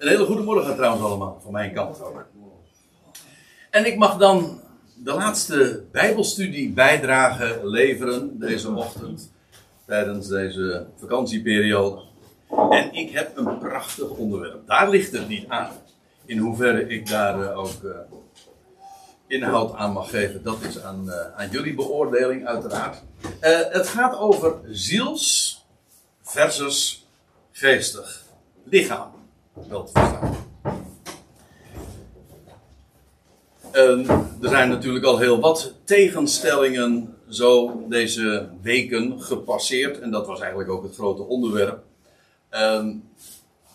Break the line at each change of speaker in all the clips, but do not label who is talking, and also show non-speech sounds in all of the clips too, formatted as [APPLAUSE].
Een hele goede morgen trouwens allemaal, van mijn kant ook. En ik mag dan de laatste Bijbelstudie bijdrage leveren deze ochtend, tijdens deze vakantieperiode. En ik heb een prachtig onderwerp. Daar ligt het niet aan. In hoeverre ik daar eh, ook uh, inhoud aan mag geven, dat is aan, uh, aan jullie beoordeling uiteraard. het gaat over ziels versus geestig lichaam. Wel te verstaan. En er zijn natuurlijk al heel wat tegenstellingen zo deze weken gepasseerd. En dat was eigenlijk ook het grote onderwerp. En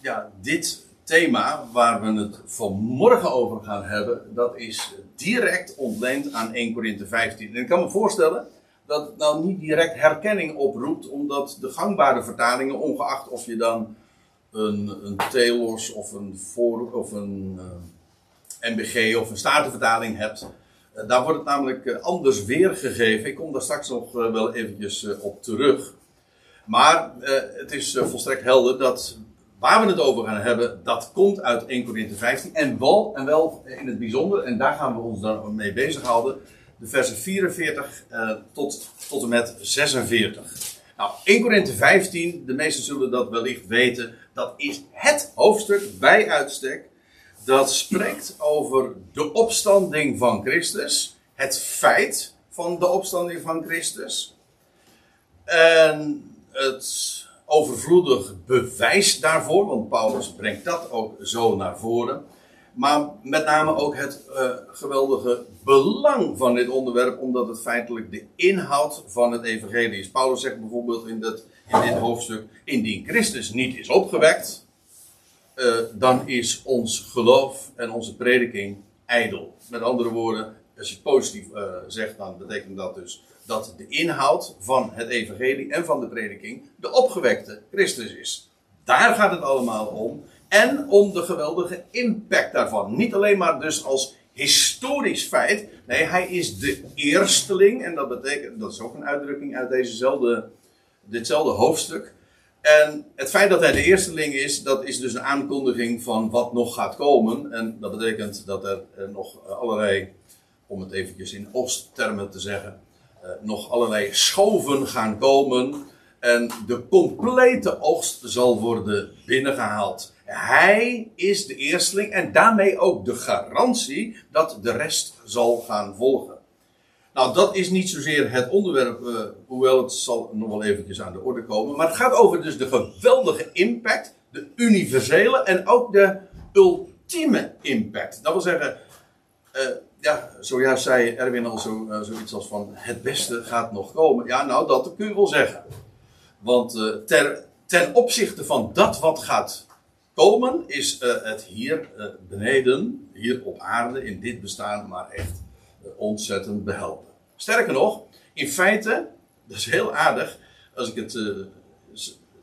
ja, dit thema waar we het vanmorgen over gaan hebben, dat is direct ontleend aan 1 Korinthe 15. En ik kan me voorstellen dat het nou niet direct herkenning oproept, omdat de gangbare vertalingen, ongeacht of je dan een, een Telos of een, voor, of een uh, eh, MBG of een Statenvertaling hebt, uh, daar wordt het namelijk uh, anders weergegeven. Ik kom daar straks nog wel eventjes op terug. Maar het is volstrekt helder dat waar we het over gaan hebben, dat komt uit 1 Corinthië 15. En wel, en wel in het bijzonder, en daar gaan we ons dan mee bezighouden, de versen 44 uh, tot, tot en met 46. Nou, 1 Korinthe 15, de meesten zullen dat wellicht weten, dat is het hoofdstuk bij uitstek dat spreekt over de opstanding van Christus, het feit van de opstanding van Christus en het overvloedig bewijs daarvoor, want Paulus brengt dat ook zo naar voren. Maar met name ook het uh, geweldige belang van dit onderwerp, omdat het feitelijk de inhoud van het evangelie is. Paulus zegt bijvoorbeeld in, dat, in dit hoofdstuk, indien Christus niet is opgewekt, uh, dan is ons geloof en onze prediking ijdel. Met andere woorden, als je positief uh, zegt, dan betekent dat dus dat de inhoud van het evangelie en van de prediking de opgewekte Christus is. Daar gaat het allemaal om. En om de geweldige impact daarvan. Niet alleen maar dus als historisch feit. Nee, hij is de eersteling. En dat betekent, dat is ook een uitdrukking uit dezezelfde, ditzelfde hoofdstuk. En het feit dat hij de eersteling is, dat is dus een aankondiging van wat nog gaat komen. En dat betekent dat er nog allerlei, om het eventjes in oosttermen te zeggen, eh, nog allerlei schoven gaan komen. En de complete oogst zal worden binnengehaald. Hij is de eersteling en daarmee ook de garantie dat de rest zal gaan volgen. Nou, dat is niet zozeer het onderwerp, uh, hoewel het zal nog wel eventjes aan de orde komen. Maar het gaat over dus de geweldige impact, de universele en ook de ultieme impact. Dat wil zeggen, uh, ja, zojuist zei Erwin al zo, uh, zoiets als van het beste gaat nog komen. Ja, nou, dat kun je wel zeggen. Want ter, ten opzichte van dat wat gaat Komen is uh, het hier uh, beneden, hier op aarde, in dit bestaan, maar echt uh, ontzettend behelpen. Sterker nog, in feite, dat is heel aardig, als ik het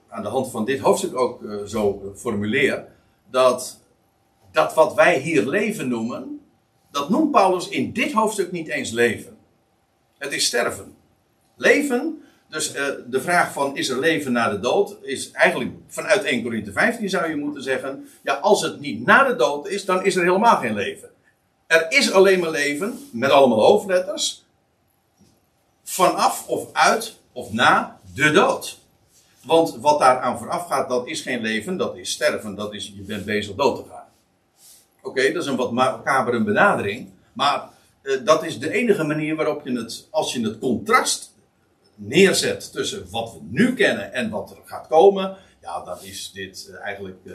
aan de hand van dit hoofdstuk ook zo formuleer, dat dat wat wij hier leven noemen, dat noemt Paulus in dit hoofdstuk niet eens leven. Het is sterven. Leven dus uh, de vraag van is er leven na de dood is eigenlijk vanuit 1 Corinthië 15 zou je moeten zeggen, ja als het niet na de dood is, dan is er helemaal geen leven. Er is alleen maar leven, met allemaal hoofdletters, vanaf of uit of na de dood. Want wat daaraan vooraf gaat, dat is geen leven, dat is sterven, dat is je bent bezig dood te gaan. Oké, dat is een wat macabere benadering, maar uh, dat is de enige manier waarop je het, als je het contrast neerzet tussen wat we nu kennen en wat er gaat komen, ja, dan is dit uh, eigenlijk, uh,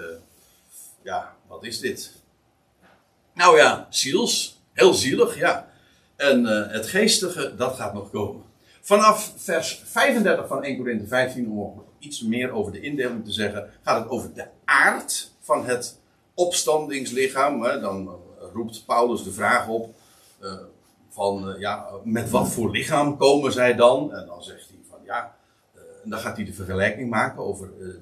ja, wat is dit? Nou ja, ziels, heel zielig, ja. En uh, het geestige, dat gaat nog komen. Vanaf vers 35 van 1 Corinthië 15, om iets meer over de indeling te zeggen, gaat het over de aard van het opstandingslichaam. Dan roept Paulus de vraag op van uh, ja, met wat voor lichaam komen zij dan? En dan zegt hij van ja, uh, en dan gaat hij de vergelijking maken over uh,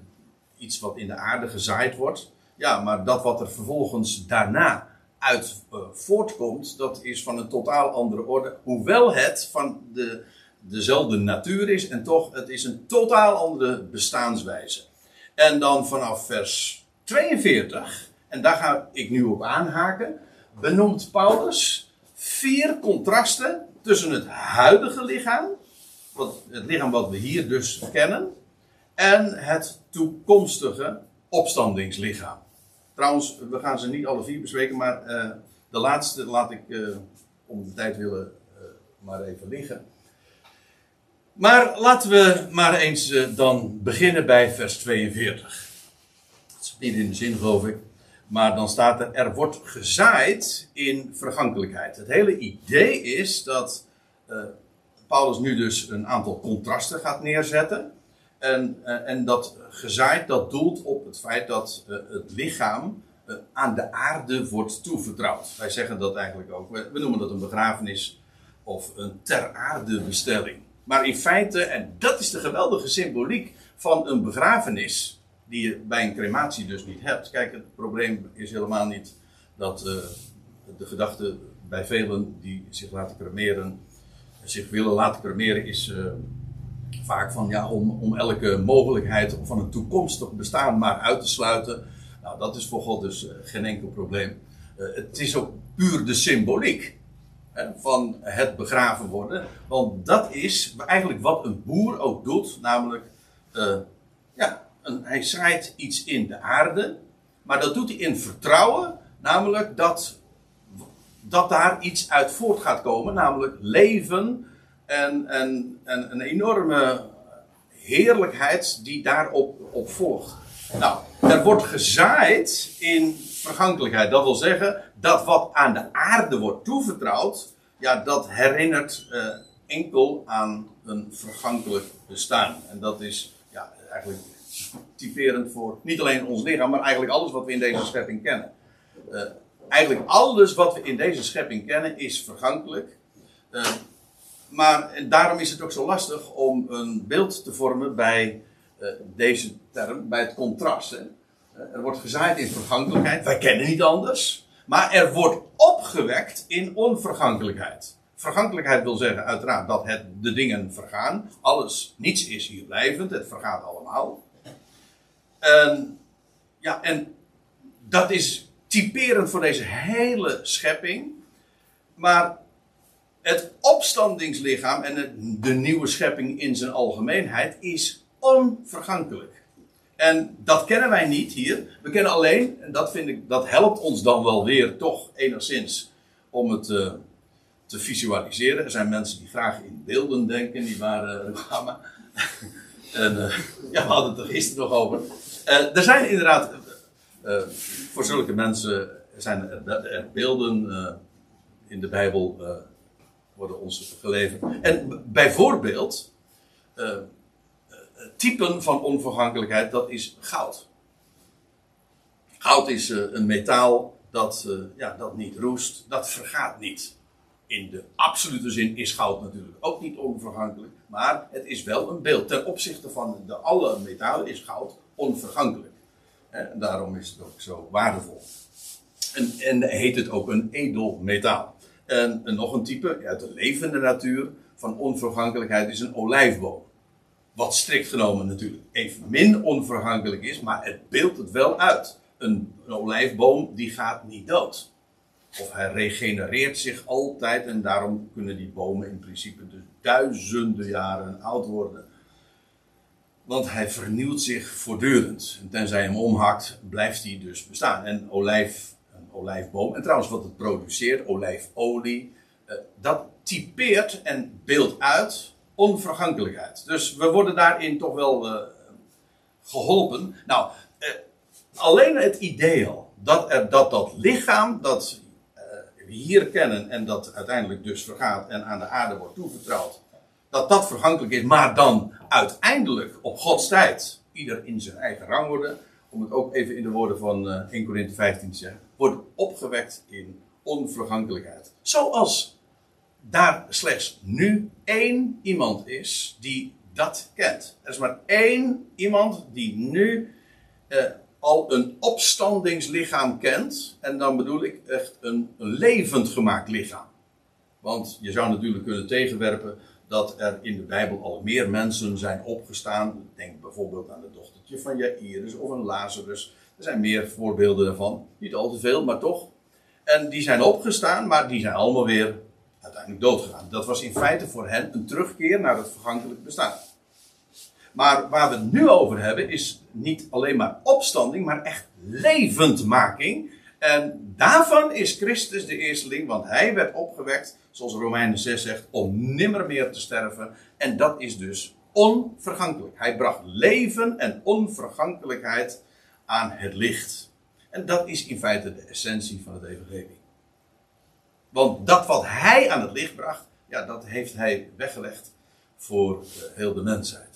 iets wat in de aarde gezaaid wordt. Ja, maar dat wat er vervolgens daarna uit voortkomt, dat is van een totaal andere orde. Hoewel het van de, dezelfde natuur is en toch, het is een totaal andere bestaanswijze. En dan vanaf vers 42 en daar ga ik nu op aanhaken, benoemt Paulus vier contrasten tussen het huidige lichaam, wat, het lichaam wat we hier dus kennen, en het toekomstige opstandingslichaam. Trouwens, we gaan ze niet alle vier bespreken, maar uh, de laatste laat ik uh, om de tijd willen uh, maar even liggen. Maar laten we maar eens dan beginnen bij vers 42. Dat is niet in de zin, geloof ik. Maar dan staat er: er wordt gezaaid in vergankelijkheid. Het hele idee is dat Paulus nu dus een aantal contrasten gaat neerzetten. En, uh, en dat gezaaid, dat doelt op het feit dat uh, het lichaam aan de aarde wordt toevertrouwd. Wij zeggen dat eigenlijk ook. We, we, noemen dat een begrafenis of een ter aarde bestelling. Maar in feite, en dat is de geweldige symboliek van een begrafenis, die je bij een crematie dus niet hebt. Kijk, het probleem is helemaal niet dat de gedachte bij velen die zich laten cremeren, zich willen laten cremeren, is vaak van ja, om, om elke mogelijkheid van een toekomstig bestaan maar uit te sluiten. Nou, dat is voor God dus uh, geen enkel probleem. Het is ook puur de symboliek van het begraven worden. Want dat is eigenlijk wat een boer ook doet, namelijk, ja, hij zaait iets in de aarde, maar dat doet hij in vertrouwen, namelijk dat, dat daar iets uit voort gaat komen, namelijk leven en, en, en een enorme heerlijkheid die daarop op volgt. Nou, er wordt gezaaid in vergankelijkheid. Dat wil zeggen dat wat aan de aarde wordt toevertrouwd, ja, dat herinnert uh, enkel aan een vergankelijk bestaan. En dat is ja, eigenlijk typerend voor niet alleen ons lichaam, maar eigenlijk alles wat we in deze schepping kennen. Uh, eigenlijk alles wat we in deze schepping kennen is vergankelijk. Uh, maar daarom is het ook zo lastig om een beeld te vormen bij uh, deze term, bij het contrast. Hè. Er wordt gezaaid in vergankelijkheid, wij kennen niet anders. Maar er wordt opgewekt in onvergankelijkheid. Vergankelijkheid wil zeggen uiteraard dat het, de dingen vergaan. Alles, niets is hier blijvend, het vergaat allemaal. En, ja, en dat is typerend voor deze hele schepping. Maar het opstandingslichaam en de nieuwe schepping in zijn algemeenheid is onvergankelijk. En dat kennen wij niet hier. We kennen alleen, en dat vind ik, dat helpt ons dan wel weer toch enigszins om het uh, te visualiseren. Er zijn mensen die graag in beelden denken, die waren uh, [LAUGHS] en uh, ja, we hadden het er gisteren nog over. Er zijn inderdaad, voor zulke mensen zijn er, beelden in de Bijbel worden ons geleverd. En bijvoorbeeld, uh, typen van onvergankelijkheid, dat is goud. Goud is een metaal dat, ja, dat niet roest, dat vergaat niet. In de absolute zin is goud natuurlijk ook niet onvergankelijk, maar het is wel een beeld. Ten opzichte van de alle metalen is goud onvergankelijk. En daarom is het ook zo waardevol. En, en heet het ook een edelmetaal. En, en nog een type uit de levende natuur van onvergankelijkheid is een olijfboom. Wat strikt genomen natuurlijk evenmin onvergankelijk is, maar het beeldt het wel uit. Een, een, olijfboom die gaat niet dood. Of hij regenereert zich altijd en daarom kunnen die bomen in principe dus duizenden jaren oud worden. Want hij vernieuwt zich voortdurend. En tenzij hem omhakt, blijft hij dus bestaan. En olijf olijfboom. En trouwens, wat het produceert, olijfolie, uh, dat typeert en beeldt uit onvergankelijkheid. Dus we worden daarin toch wel uh, geholpen. Nou, uh, alleen het idee al dat, dat dat lichaam dat we hier kennen en dat uiteindelijk dus vergaat en aan de aarde wordt toevertrouwd, dat dat vergankelijk is, maar dan uiteindelijk op Gods tijd ieder in zijn eigen rang worden om het ook even in de woorden van uh, 1 Corinthië 15 te zeggen, wordt opgewekt in onvergankelijkheid. Zoals daar slechts nu één iemand is die dat kent. Er is maar één iemand die nu uh, al een opstandingslichaam kent. En dan bedoel ik echt een, een levend gemaakt lichaam. Want je zou natuurlijk kunnen tegenwerpen dat er in de Bijbel al meer mensen zijn opgestaan. Denk bijvoorbeeld aan de dochtertje van Jairus of een Lazarus. Er zijn meer voorbeelden daarvan. Niet al te veel, maar toch. En die zijn opgestaan, maar die zijn allemaal weer uiteindelijk doodgegaan. Dat was in feite voor hen een terugkeer naar het vergankelijk bestaan. Maar waar we het nu over hebben is niet alleen maar opstanding, maar echt levendmaking. En daarvan is Christus de eersteling, want hij werd opgewekt, zoals Romeinen 6 zegt, om nimmer meer te sterven. En dat is dus onvergankelijk. Hij bracht leven en onvergankelijkheid aan het licht. En dat is in feite de essentie van het evangelie. Want dat wat hij aan het licht bracht, ja, dat heeft hij weggelegd voor heel de mensheid.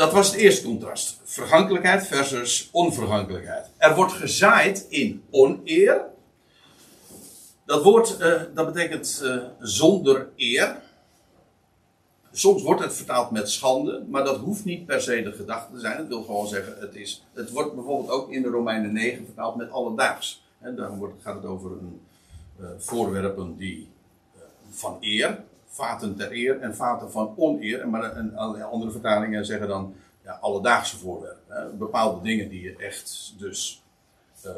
Dat was het eerste contrast. Vergankelijkheid versus onvergankelijkheid. Er wordt gezaaid in oneer. Dat woord, uh, dat betekent uh, zonder eer. Soms wordt het vertaald met schande, maar dat hoeft niet per se de gedachte te zijn. Het wil gewoon zeggen, het, is, het wordt bijvoorbeeld ook in de Romeinen 9 vertaald met alledaags. En dan wordt, gaat het over een, uh, voorwerpen die van eer, vaten ter eer en vaten van oneer. Maar een, andere vertalingen zeggen dan ja, alledaagse voorwerpen. Hè? Bepaalde dingen die je echt dus uh,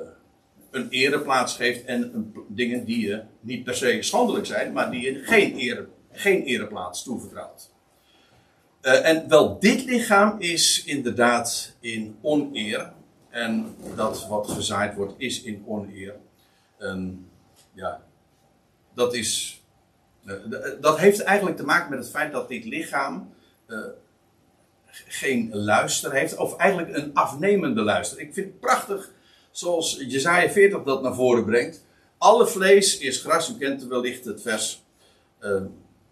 een ereplaats geeft. En dingen die je niet per se schandelijk zijn, maar die je geen, ere, geen ereplaats toevertrouwt. Uh, en wel dit lichaam is inderdaad in oneer. En dat wat gezaaid wordt is in oneer. En ja, dat is eh, dat heeft eigenlijk te maken met het feit dat dit lichaam uh, geen luister heeft, of eigenlijk een afnemende luister. Ik vind het prachtig zoals Jezaja 40 dat naar voren brengt. Alle vlees is gras, u kent wellicht het vers. Uh,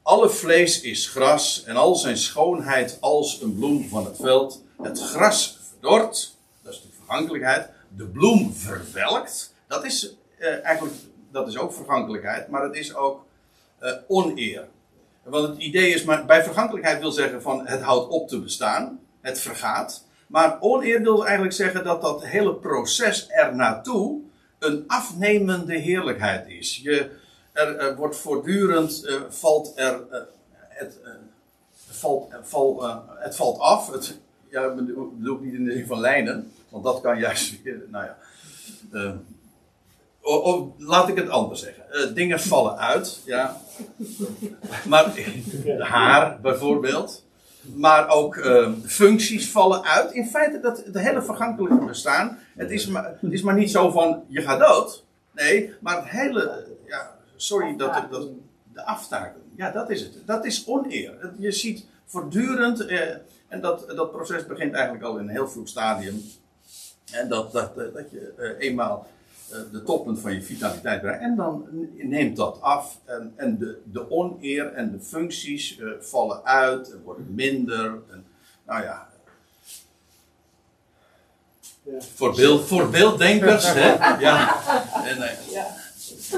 alle vlees is gras en al zijn schoonheid als een bloem van het veld. Het gras verdort, dat is de vergankelijkheid. De bloem verwelkt, dat is eigenlijk dat is ook vergankelijkheid, maar het is ook uh, oneer. Want het idee is, maar bij vergankelijkheid wil zeggen van het houdt op te bestaan, het vergaat. Maar oneer wil eigenlijk zeggen dat dat hele proces er naartoe een afnemende heerlijkheid is. Je, er, wordt voortdurend, uh, valt er, uh, het, valt, val, het valt af. Het, ja, bedoel ik niet in de zin van lijnen, want dat kan juist, nou ja of, laat ik het anders zeggen. Uh, dingen vallen uit, ja. Maar haar bijvoorbeeld. Maar ook uh, functies vallen uit. In feite, dat het hele vergankelijke bestaan. Het is, maar, het is maar niet zo van je gaat dood. Nee, maar het hele. Ja, sorry, dat, dat, de aftakeling. Ja, dat is het. Dat is oneer. Je ziet voortdurend. Uh, en dat, dat proces begint eigenlijk al in een heel vroeg stadium. En dat, dat, dat je uh, eenmaal eh, de toppunt van je vitaliteit bereikt. En dan neemt dat af. En, en de, de oneer en de functies uh, vallen uit, en worden minder. En, nou ja. ja. Voor, beeld, voor beelddenkers. hè? Ja. En, uh, ja.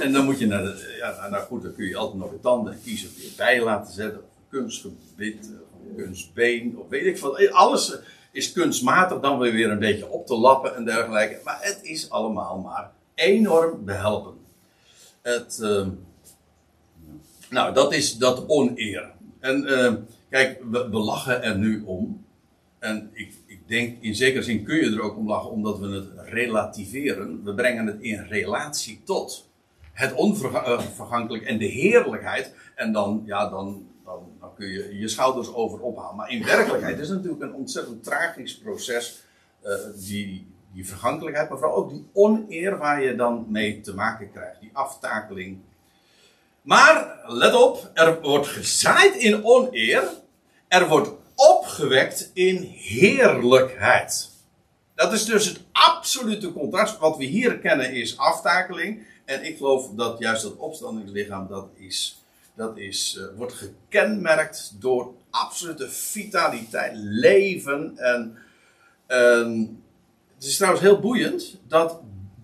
en dan moet je naar de. Ja, nou, nou goed, dan kun je altijd nog de tanden kiezen weer bij laten zetten. Of kunstgebit, of kunstbeen, of weet ik veel. Alles is kunstmatig dan weer een beetje op te lappen en dergelijke. Maar het is allemaal maar enorm behelpen. Het, uh, nou, dat is dat oneer. En uh, kijk, we, we, lachen er nu om. En ik, ik denk, in zekere zin kun je er ook om lachen, omdat we het relativeren. We brengen het in relatie tot het onvergankelijk en de heerlijkheid. En dan, ja, dan, dan, dan kun je je schouders over ophalen. Maar in werkelijkheid is het natuurlijk een ontzettend tragisch proces. Uh, die, die vergankelijkheid, maar vooral ook die oneer waar je dan mee te maken krijgt, die aftakeling. Maar let op, er wordt gezaaid in oneer, er wordt opgewekt in heerlijkheid. Dat is dus het absolute contrast. Wat we hier kennen is aftakeling. En ik geloof dat juist dat opstandingslichaam, dat, is, dat is, uh, wordt gekenmerkt door absolute vitaliteit, leven en, en het is trouwens heel boeiend dat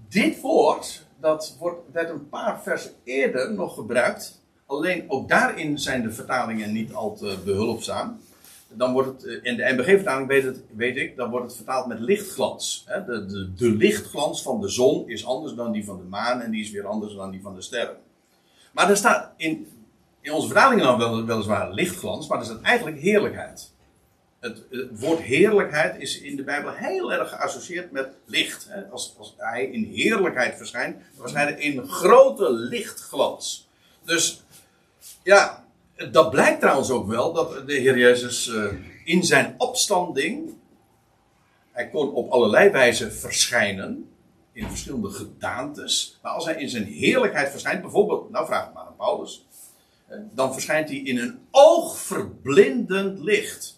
dit woord, dat wordt, werd een paar versen eerder nog gebruikt. Alleen ook daarin zijn de vertalingen niet al te behulpzaam. Dan wordt het, eh, in de NBG-vertaling weet, ik, dan wordt het vertaald met lichtglans. De, de, de lichtglans van de zon is anders dan die van de maan en die is weer anders dan die van de sterren. Maar er staat in, in onze vertalingen dan wel, weliswaar lichtglans, maar er staat eigenlijk heerlijkheid. Het, woord heerlijkheid is in de Bijbel heel erg geassocieerd met licht. Hè? Als, als hij in heerlijkheid verschijnt, verschijnt hij in grote lichtglans. Dus ja, dat blijkt trouwens ook wel dat de Heer Jezus uh, in zijn opstanding, hij kon op allerlei wijzen verschijnen, in verschillende gedaantes, maar als hij in zijn heerlijkheid verschijnt, bijvoorbeeld, nou vraag het maar aan Paulus, dan verschijnt hij in een oogverblindend licht.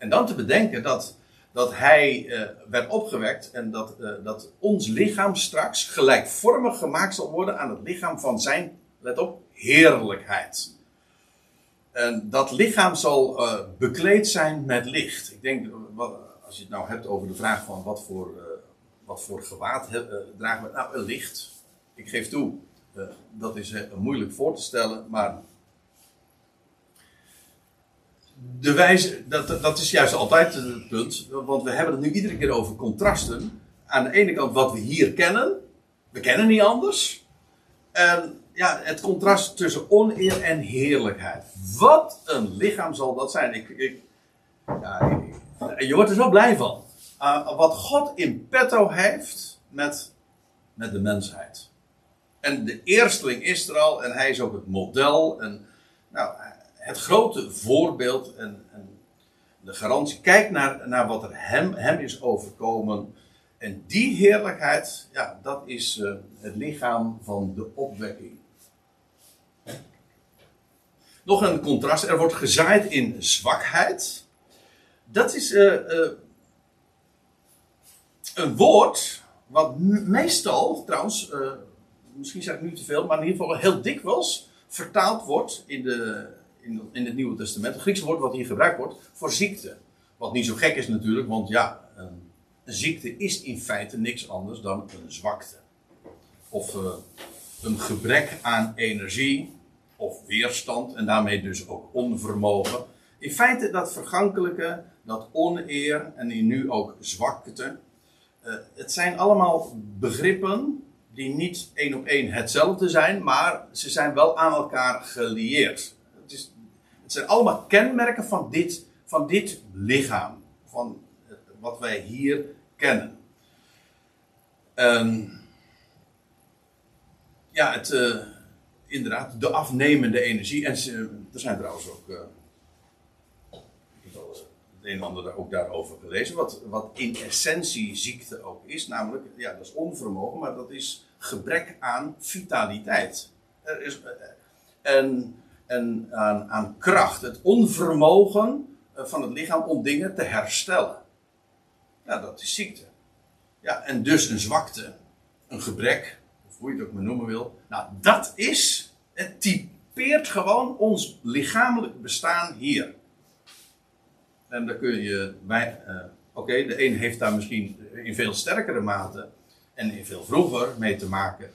En dan te bedenken dat, dat hij uh, werd opgewekt en dat, uh, dat ons lichaam straks gelijkvormig gemaakt zal worden aan het lichaam van zijn, let op, heerlijkheid. En dat lichaam zal uh, bekleed zijn met licht. Ik denk, als je het nou hebt over de vraag van wat voor, wat voor gewaad dragen we, nou, een licht. Ik geef toe, dat is moeilijk voor te stellen, maar de wijze, dat, dat is juist altijd het punt, want we hebben het nu iedere keer over contrasten. Aan de ene kant wat we hier kennen, we kennen niet anders. En ja, het contrast tussen oneer en heerlijkheid. Wat een lichaam zal dat zijn. Ik, ik, ja, je wordt er zo blij van. Uh, wat God in petto heeft met, met de mensheid. En de eersteling is er al en hij is ook het model. En, nou, het grote voorbeeld en, en, de garantie. Kijk naar, naar wat er hem, hem is overkomen. En die heerlijkheid, ja, dat is uh, het lichaam van de opwekking. Nog een contrast. Er wordt gezaaid in zwakheid. Dat is uh, uh, een woord wat meestal, trouwens, misschien zeg ik nu te veel, maar in ieder geval heel dikwijls vertaald wordt in, de, in, in het Nieuwe Testament. Het Griekse woord wat hier gebruikt wordt voor ziekte. Wat niet zo gek is natuurlijk, want ja, een, een ziekte is in feite niks anders dan een zwakte. Of uh, een gebrek aan energie, of weerstand, en daarmee dus ook onvermogen. In feite dat vergankelijke, dat oneer en nu ook zwakte. Uh, het zijn allemaal begrippen die niet één op één hetzelfde zijn, maar ze zijn wel aan elkaar gelieerd. Het, zijn allemaal kenmerken van dit, van dit lichaam, van wat wij hier kennen. Um, ja, het, uh, inderdaad, de afnemende energie. En er zijn trouwens ook. Uh, het een en ander ook daarover gelezen. Wat, wat in essentie ziekte ook is. Namelijk, ja, dat is onvermogen, maar dat is gebrek aan vitaliteit. Er is, eh, en, en aan, aan kracht. Het onvermogen eh, van het lichaam om dingen te herstellen. Ja, dat is ziekte. Ja, en dus een zwakte, een gebrek, of hoe je het ook maar noemen wil. Nou, dat is, het typeert gewoon ons lichamelijk bestaan hier. En daar kun je bij, uh, oké, de een heeft daar misschien in veel sterkere mate en in veel vroeger mee te maken.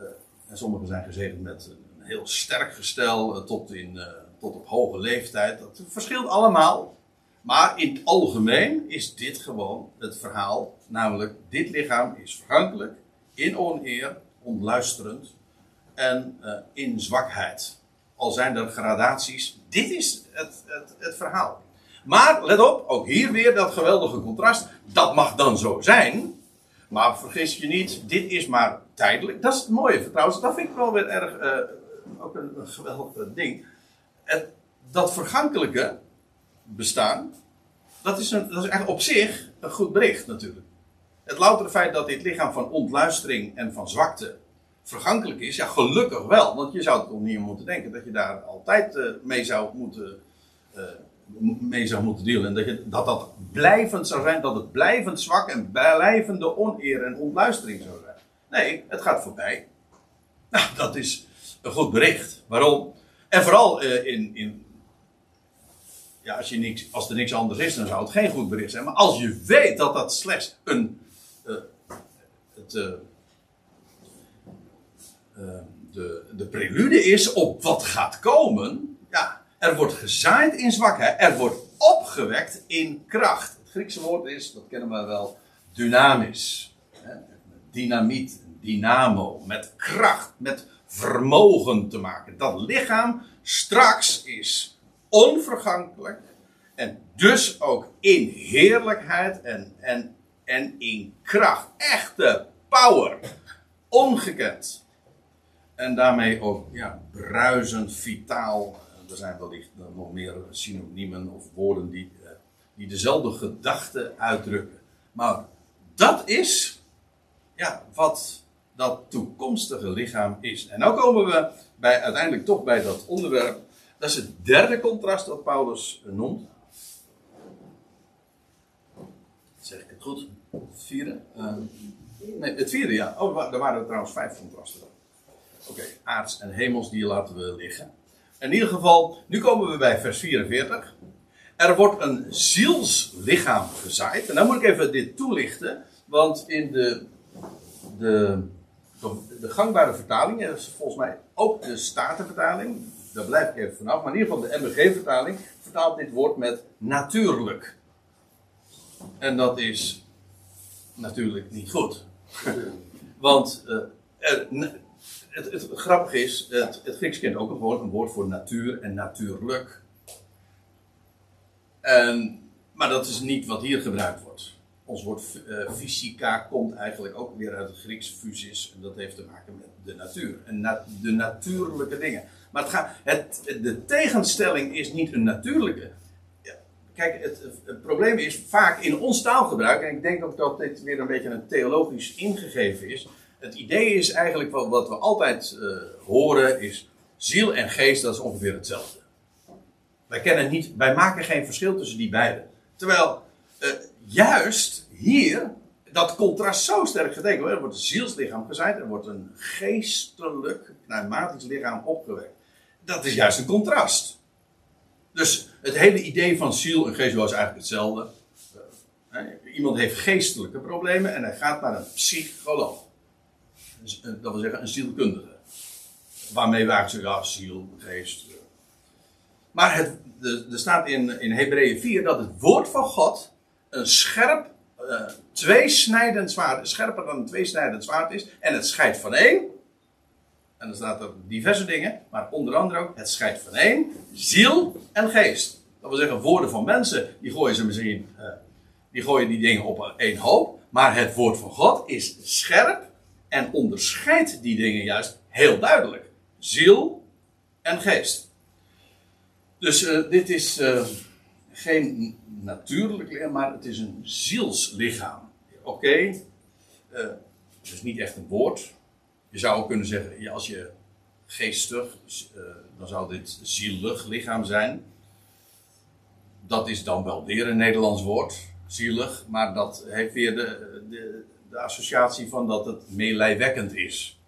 Uh, en sommigen zijn gezegend met heel sterk gestel uh, tot, in, tot op hoge leeftijd. Dat verschilt allemaal. Maar in het algemeen is dit gewoon het verhaal. Namelijk, dit lichaam is vergankelijk, in oneer, onluisterend en in zwakheid. Al zijn er gradaties, dit is het, het, het verhaal. Maar let op, ook hier weer dat geweldige contrast. Dat mag dan zo zijn. Maar vergis je niet, dit is maar tijdelijk. Dat is het mooie trouwens. Dat vind ik wel weer erg. Ook een, een geweldig ding. Het, dat vergankelijke bestaan. Dat is, een, dat is eigenlijk op zich een goed bericht natuurlijk. Het loutere feit dat dit lichaam van ontluistering en van zwakte vergankelijk is. Ja, gelukkig wel. Want je zou toch niet moeten denken dat je daar altijd uh, mee zou moeten. Uh, mee zou moeten dealen. En dat, dat dat blijvend zou zijn, dat het blijvend zwak en blijvende oneer en ontluistering zou zijn. Nee, het gaat voorbij. Nou, dat is een goed bericht. Waarom? En vooral uh, in, in. Ja, als, je niks, als er niks anders is, dan zou het geen goed bericht zijn. Maar als je weet dat dat slechts een. Uh, het, uh, de, de prelude is op wat gaat komen. Ja, er wordt gezaaid in zwakheid. Er wordt opgewekt in kracht. Het Griekse woord is, dat kennen we wel, dynamisch. Dynamiet, dynamo. Met kracht, met vermogen te maken. Dat lichaam straks is onvergankelijk. En dus ook in heerlijkheid en, en, en in kracht. Echte power. Ongekend. En daarmee ook ja, bruisend, vitaal. Er zijn wellicht nog meer synoniemen of woorden die, eh, die dezelfde gedachte uitdrukken. Maar dat is ja, wat dat toekomstige lichaam is. En nu komen we bij, uiteindelijk toch bij dat onderwerp. Dat is het derde contrast dat Paulus noemt. Zeg ik het goed? Het vierde? Uh, nee, het vierde, ja. Oh, er waren er trouwens vijf contrasten. Oké, aards en hemels, die laten we liggen. In ieder geval, nu komen we bij vers 44. Er wordt een zielslichaam gezaaid. En dan moet ik even dit toelichten. Want in de, de, de gangbare vertaling, is volgens mij ook de Statenvertaling. Daar blijf ik even vanaf. Maar in ieder geval de MBG-vertaling vertaalt dit woord met natuurlijk. En dat is natuurlijk niet goed. [LAUGHS] Want uh, het, het, grappige is, het, het Grieks kent ook een woord, een woord voor natuur en natuurlijk. En, maar dat is niet wat hier gebruikt wordt. Ons woord uh, fysica komt eigenlijk ook weer uit het Grieks physis. En dat heeft te maken met de natuur. En de natuurlijke dingen. Maar het gaat, het, de tegenstelling is niet een natuurlijke. Kijk, het, het, probleem is vaak in ons taalgebruik. En ik denk ook dat dit weer een beetje een theologisch ingegeven is het idee is eigenlijk wat, wat we altijd uh, horen is ziel en geest, dat is ongeveer hetzelfde. Wij kennen niet, wij maken geen verschil tussen die beiden. Terwijl uh, juist hier dat contrast zo sterk getekend. Er wordt een zielslichaam gezaaid, er wordt een geestelijk, pneumatisch lichaam opgewekt. Dat is juist een contrast. Dus het hele idee van ziel en geest was eigenlijk hetzelfde. Uh, iemand heeft geestelijke problemen en hij gaat naar een psycholoog. Eh, dat wil zeggen een zielkundige. Waarmee wij zeggen, ja, ziel, geest. Maar het, er staat in, in Hebreeën 4 dat het woord van God een scherp, uh, tweesnijdend zwaard, scherper dan een tweesnijdend zwaard is. En het scheidt van één. En dan staat er diverse dingen, maar onder andere ook, het scheidt van één, ziel en geest. Dat wil zeggen, woorden van mensen, die gooien ze misschien, uh, die gooien die dingen op één hoop. Maar het woord van God is scherp en onderscheidt die dingen juist heel duidelijk: ziel en geest. Dus uh, dit is geen natuurlijk lichaam, maar het is een zielslichaam. Oké, okay. uh, het is niet echt een woord. Je zou ook kunnen zeggen, als je geestig, dan zou dit zielig lichaam zijn. Dat is dan wel weer een Nederlands woord, zielig, maar dat heeft weer de, de, de associatie van dat het meelijwekkend is.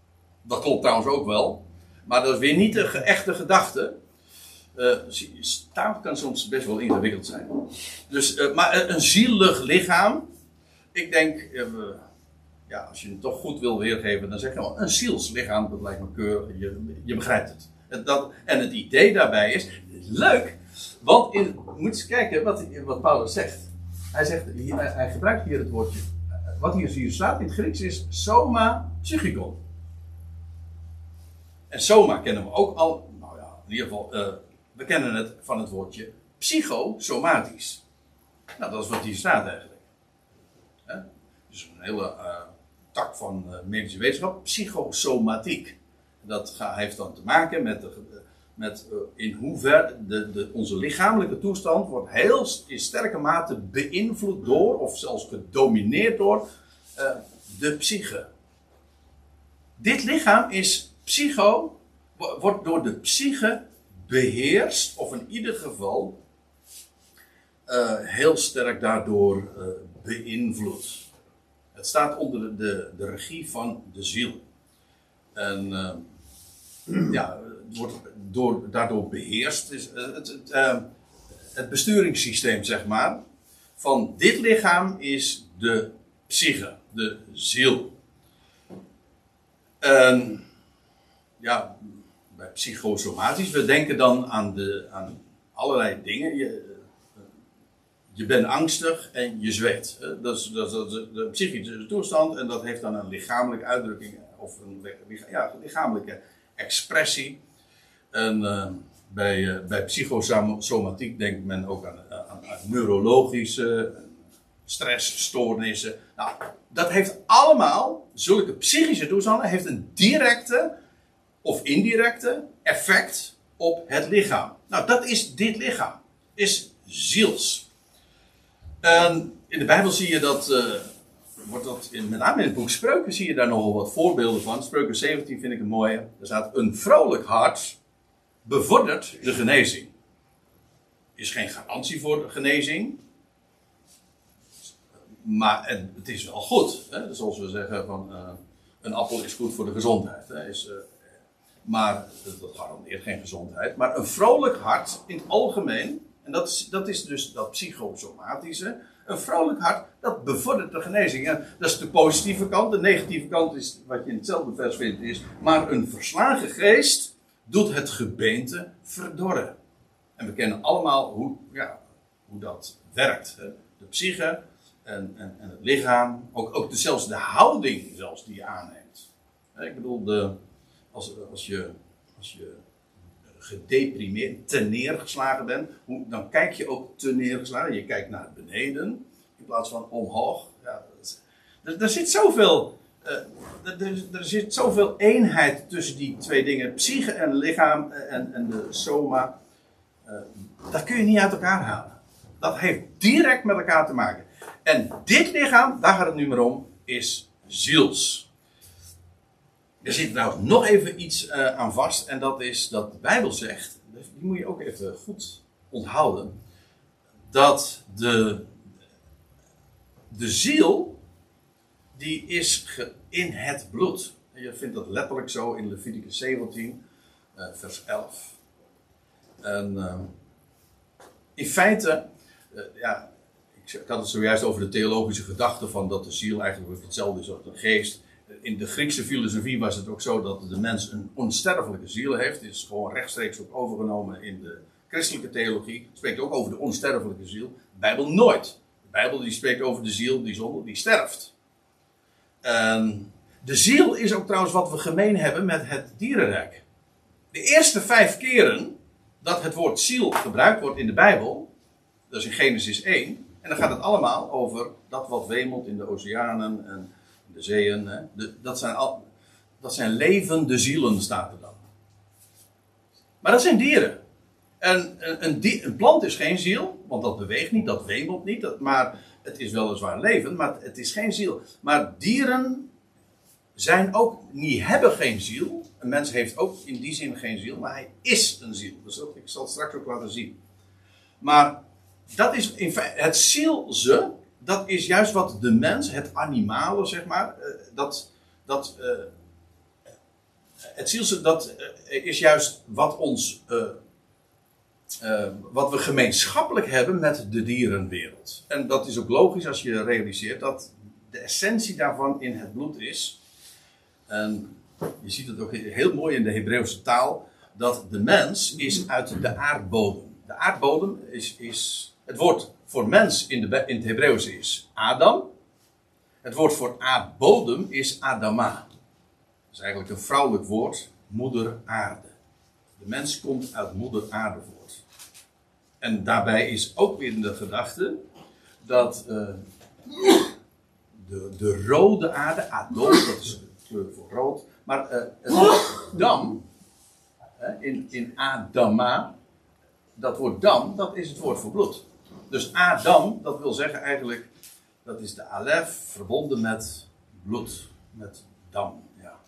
Dat klopt trouwens ook wel. Maar dat is weer niet de echte gedachte. Uh, taal kan soms best wel ingewikkeld zijn. Dus, uh, maar een zielig lichaam. Ik denk, ja, als je het toch goed wil weergeven, dan zeg je wel een zielslichaam. Dat lijkt me keurig. Je, je begrijpt het. En, dat, en het idee daarbij is, leuk. Want in, moet eens kijken wat, wat Paulus zegt. Hij, zegt gebruikt hier het woordje wat hier, hier staat in het Grieks is soma psychikon. En soma kennen we ook al, nou ja, in ieder geval, we kennen het van het woordje psychosomatisch. Nou, dat is wat hier staat eigenlijk. Dus een hele uh, tak van uh, medische wetenschap, psychosomatiek. Dat heeft dan te maken met, de, met in hoeverre de, de, onze lichamelijke toestand wordt heel in sterke mate beïnvloed door, of zelfs gedomineerd door, de psyche. Dit lichaam is psycho, wordt door de psyche beheerst, of in ieder geval uh, heel sterk daardoor uh, beïnvloed. Het staat onder de, de regie van de ziel. En ja, het wordt door, daardoor beheerst. Het, het, het, het besturingssysteem, zeg maar, van dit lichaam is de psyche de ziel. En ja, psychosomatisch, we denken dan aan, de, aan allerlei dingen. Je, je bent angstig en je zweet. Dat is, dat is de psychische toestand en dat heeft dan een lichamelijke uitdrukking of een ja, lichamelijke expressie. En uh, bij, bij psychosomatiek denkt men ook aan, aan, aan neurologische stressstoornissen. Nou, dat heeft allemaal, zulke psychische toestanden, heeft een directe of indirecte effect op het lichaam. Nou, dat is dit lichaam. Is ziels. En in de Bijbel zie je dat, uh, wordt dat in, met name in het boek Spreuken zie je daar nogal wat voorbeelden van. Spreuken 17 vind ik een mooie. Er staat, een vrolijk hart bevordert de genezing. Is geen garantie voor de genezing. Maar en het is wel goed. Hè? Zoals we zeggen van uh, een appel is goed voor de gezondheid. Is, uh, maar dat garandeert geen gezondheid. Maar een vrolijk hart in het algemeen. En dat is, dat is dus dat psychosomatische. Een vrolijk hart, dat bevordert de genezing. En dat is de positieve kant. De negatieve kant is, wat je in hetzelfde vers vindt, is. Maar een verslagen geest doet het gebeente verdorren. En we kennen allemaal hoe, ja, hoe dat werkt. De psyche en, en, en het lichaam. Ook, ook de, zelfs de houding zelfs die je aanneemt. Ik bedoel, de, als, als, je, als je gedeprimeerd, te neergeslagen bent, hoe, dan kijk je ook te neergeslagen. Je kijkt naar beneden in plaats van omhoog. Ja, er, er, zit zoveel. Uh, er, zit zoveel eenheid tussen die twee dingen, psyche en lichaam en, en de soma. Dat kun je niet uit elkaar halen. Dat heeft direct met elkaar te maken. En dit lichaam, daar gaat het nu maar om, is ziels. Er zit trouwens nog even iets uh, aan vast. En dat is dat de Bijbel zegt. Die moet je ook even goed onthouden. Dat de, de ziel. Die is in het bloed. En je vindt dat letterlijk zo in Leviticus 17, uh, vers 11. En uh, in feite. Uh, ja, ik had het zojuist over de theologische gedachte van dat de ziel eigenlijk hetzelfde is als de geest. In de Griekse filosofie was het ook zo dat de mens een onsterfelijke ziel heeft. Het is gewoon rechtstreeks ook overgenomen in de christelijke theologie. Spreekt ook over de onsterfelijke ziel. De Bijbel nooit. De Bijbel die spreekt over de ziel die zonder, die sterft. Um, de ziel is ook trouwens wat we gemeen hebben met het dierenrijk. De eerste vijf keren dat het woord ziel gebruikt wordt in de Bijbel, dat is in Genesis 1, en dan gaat het allemaal over dat wat wemelt in de oceanen en de zeeën. Hè. Dat, zijn al, dat zijn levende zielen, staat er dan. Maar dat zijn dieren. En een, plant is geen ziel, want dat beweegt niet, dat wemelt niet. Dat, maar het is weliswaar levend, maar het is geen ziel. Maar dieren zijn ook, die hebben geen ziel. Een mens heeft ook in die zin geen ziel, maar hij is een ziel. Dus ik zal het straks ook laten zien. Maar dat is in feite, het zielse, dat is juist wat de mens, het animale zeg maar, eh, dat, dat, uh, het zielse, dat uh, is juist wat ons, wat we gemeenschappelijk hebben met de dierenwereld. En dat is ook logisch als je realiseert dat de essentie daarvan in het bloed is. En je ziet het ook heel mooi in de Hebreeuwse taal, dat de mens is uit de aardbodem. De aardbodem is, is het woord voor mens in, de, het Hebreeuws is Adam. Het woord voor aardbodem is Adama. Dat is eigenlijk een vrouwelijk woord, moeder aarde. De mens komt uit moeder aarde voort. En daarbij is ook weer de gedachte dat uh, de, de rode aarde, Adon, dat is de kleur voor rood, maar uh, het woord dam, in, in Adama, dat woord dam, dat is het woord voor bloed. Dus Adam, dat wil zeggen eigenlijk, dat is de alef verbonden met bloed, met dam. Ja.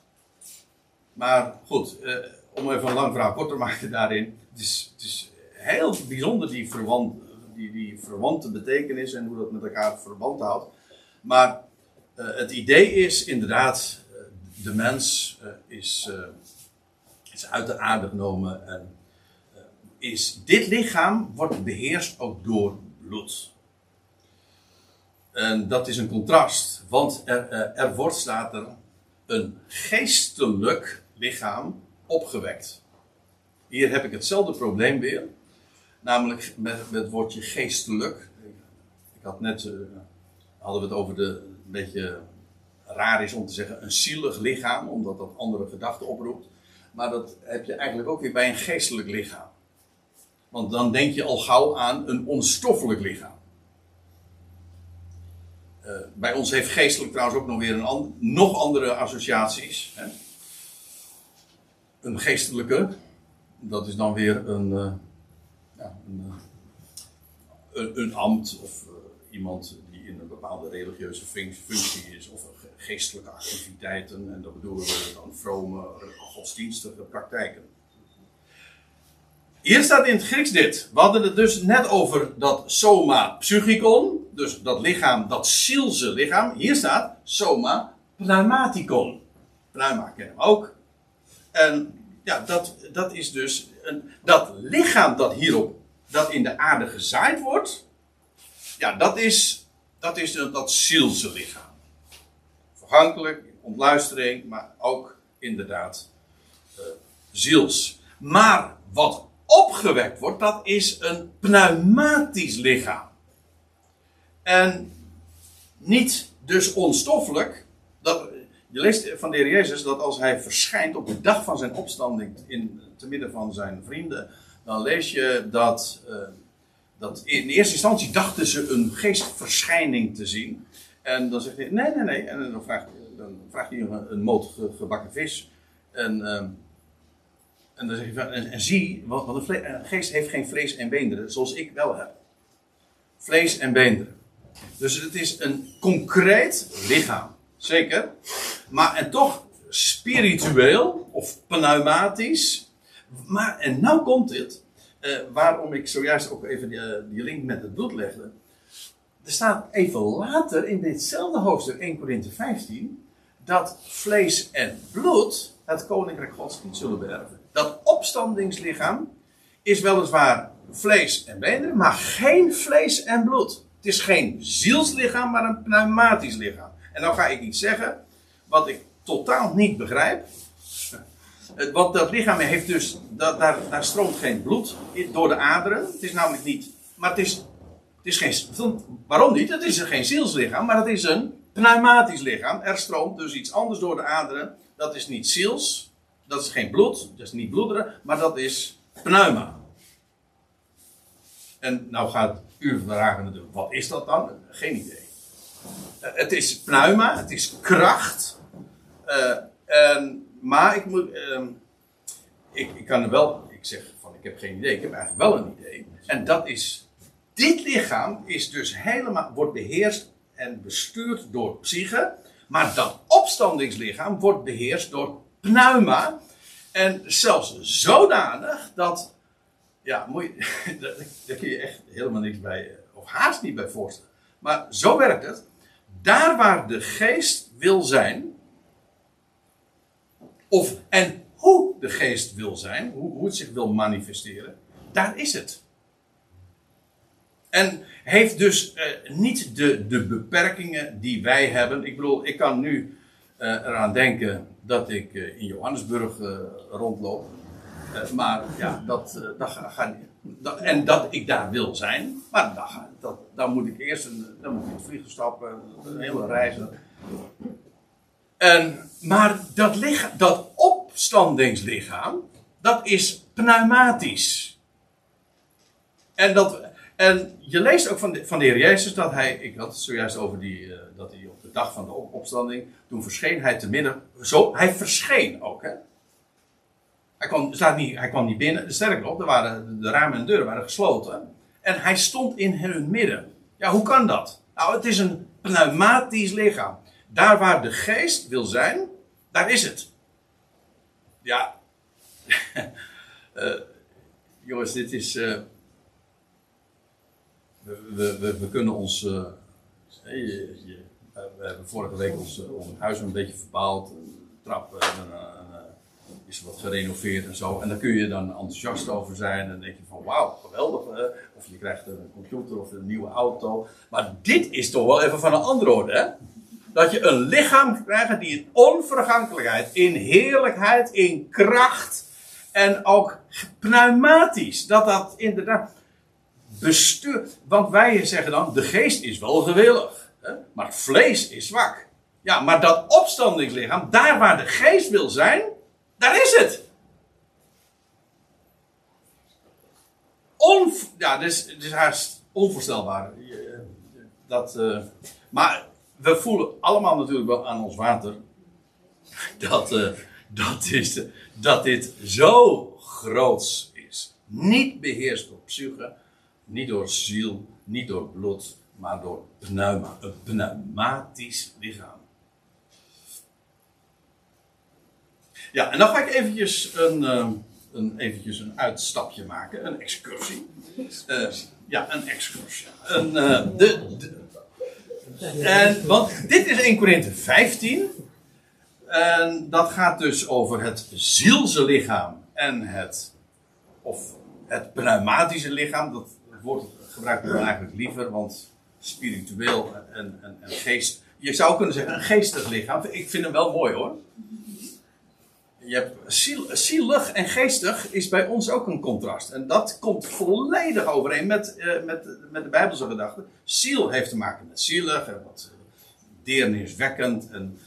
Maar goed, eh, om even een lang verhaal kort te maken daarin. Het is, het is heel bijzonder die, verwant, die, die verwante betekenis en hoe dat met elkaar verband houdt. Maar uh, het idee is inderdaad, uh, de mens uh, is, is uit de aarde genomen en is dit lichaam wordt beheerst ook door En dat is een contrast, want er, eh, er wordt, staat een geestelijk lichaam opgewekt. Hier heb ik hetzelfde probleem weer, namelijk met, met het woordje geestelijk. Ik had net, uh, hadden we het over de, een beetje raar is om te zeggen, een zielig lichaam, omdat dat andere gedachten oproept. Maar dat heb je eigenlijk ook weer bij een geestelijk lichaam. Want dan denk je al gauw aan een onstoffelijk lichaam. Uh, bij ons heeft geestelijk trouwens ook nog weer een nog andere associaties. Hè? Een geestelijke, dat is dan weer een, uh, ja, een, een, een, ambt of iemand die in een bepaalde religieuze functie is, of geestelijke activiteiten, en dat bedoelen we dan vrome, godsdienstige praktijken. Hier staat in het Grieks dit. We hadden het dus net over dat soma psychikon, dus dat lichaam, dat zielse lichaam. Hier staat soma pneumaticon. Pneuma kennen we ook. En ja, dat, dat is dus een, dat lichaam dat hierop, dat in de aarde gezaaid wordt. Ja, dat is dat, is dat zielse lichaam. Vergankelijk, ontluistering, maar ook inderdaad uh, ziels. Maar wat opgewekt wordt, dat is een pneumatisch lichaam. En niet dus onstoffelijk. Dat, je leest van de heer Jezus dat als hij verschijnt op de dag van zijn opstanding in, te midden van zijn vrienden, dan lees je dat, uh, dat in eerste instantie dachten ze een geestverschijning te zien. En dan zegt hij, nee, nee, nee. En dan vraagt, dan vraagt hij een, een moot gebakken vis. En... Uh, en dan zeg je en, zie, want, een, geest heeft geen vlees en beenderen, zoals ik wel heb. Vlees en beenderen. Dus het is een concreet lichaam. Zeker. Maar en toch spiritueel of pneumatisch. Maar, en nou komt dit. Uh, waarom ik zojuist ook even die, eh, die, link met het bloed legde. Er staat even later in ditzelfde hoofdstuk 1 Korinthe 15. Dat vlees en bloed het koninkrijk gods niet zullen beërven dat opstandingslichaam is weliswaar vlees en benen, maar geen vlees en bloed. Het is geen zielslichaam, maar een pneumatisch lichaam. En dan ga ik iets zeggen wat ik totaal niet begrijp. Want dat lichaam heeft dus, dat, daar, daar stroomt geen bloed door de aderen. Het is namelijk niet, maar het is, het is geen, waarom niet? Het is geen zielslichaam, maar het is een pneumatisch lichaam. Er stroomt dus iets anders door de aderen. Dat is niet ziels, dat is geen bloed, dat is niet bloederen, maar dat is pneuma. En nou gaat u vragen natuurlijk, wat is dat dan? Geen idee. Uh, het is pneuma, het is kracht. Uh, en, maar ik moet, uh, ik, ik kan er wel, ik zeg van ik heb geen idee, ik heb eigenlijk wel een idee. En dat is, dit lichaam is dus helemaal, wordt beheerst en bestuurd door psyche. Maar dat opstandingslichaam wordt beheerst door pneuma. En zelfs zodanig dat. Ja, [LAUGHS] daar kun je echt helemaal niks bij. Eh, of haast niet bij voorstellen. Maar zo werkt het. Daar waar de geest wil zijn. Of, en hoe de geest wil zijn. Hoe, hoe het zich wil manifesteren. Daar is het. En heeft dus eh, niet de, de beperkingen die wij hebben. Ik bedoel, ik kan nu uh, eraan denken dat ik uh, in Johannesburg uh, rondloop. maar ja, dat, dat niet. en dat ik daar wil zijn. Maar dan, dat, dan moet ik eerst een, dan moet ik vliegtuig stappen, een hele reizen. En, maar dat, lichaam, dat opstandingslichaam, dat is pneumatisch. En dat, en je leest ook van de, van de Heer Jezus dat hij, ik had het zojuist over die, uh, dat hij dag van de opstanding, toen verscheen hij te midden, zo, hij verscheen ook, hè. Hij kwam, staat niet, hij kwam niet binnen, sterker nog, waren, de ramen en deuren waren gesloten. En hij stond in hun midden. Ja, hoe kan dat? Nou, het is een pneumatisch lichaam. Daar waar de geest wil zijn, daar is het. Ja. uh, [LAUGHS] jongens, dit is. Uh, we, we, kunnen ons. Je, we hebben vorige week ons, ons huis een beetje verpaald. Een trap en, is wat gerenoveerd en zo. En daar kun je dan enthousiast over zijn. En dan denk je van wauw, geweldig. Of je krijgt een computer of een nieuwe auto. Maar dit is toch wel even van een andere orde, hè? Dat je een lichaam krijgt die in onvergankelijkheid, in heerlijkheid, in kracht en ook pneumatisch. Dat dat inderdaad bestuurt. Want wij zeggen dan, de geest is wel gewillig? Maar vlees is zwak. Ja, maar dat opstandingslichaam, daar waar de geest wil zijn, daar is het. On, ja, dus haast onvoorstelbaar. Dat, eh, maar we voelen allemaal natuurlijk wel aan ons water [LAUGHS] dat, eh, dat, is, dat dit zo groots is. Niet beheerst door psyche, niet door ziel, niet door bloed, maar door pneuma, een pneumatisch lichaam. Ja, en dan ga ik eventjes een, eh, een, eventjes een uitstapje maken, een excursie. Eh, ja, een excursie. Een, eh, de, en, want dit is 1 Korinthe 15. En dat gaat dus over het zielse lichaam en het, of het pneumatische lichaam. Dat woord gebruiken we eigenlijk liever, want spiritueel en, en, en geest. Je zou kunnen zeggen een geestig lichaam. Ik vind hem wel mooi hoor. Je hebt ziel, zielig en geestig is bij ons ook een contrast. En dat komt volledig overeen met, eh, met, met de Bijbelse gedachte. Ziel heeft te maken met zielig en wat eh, deerniswekkend. En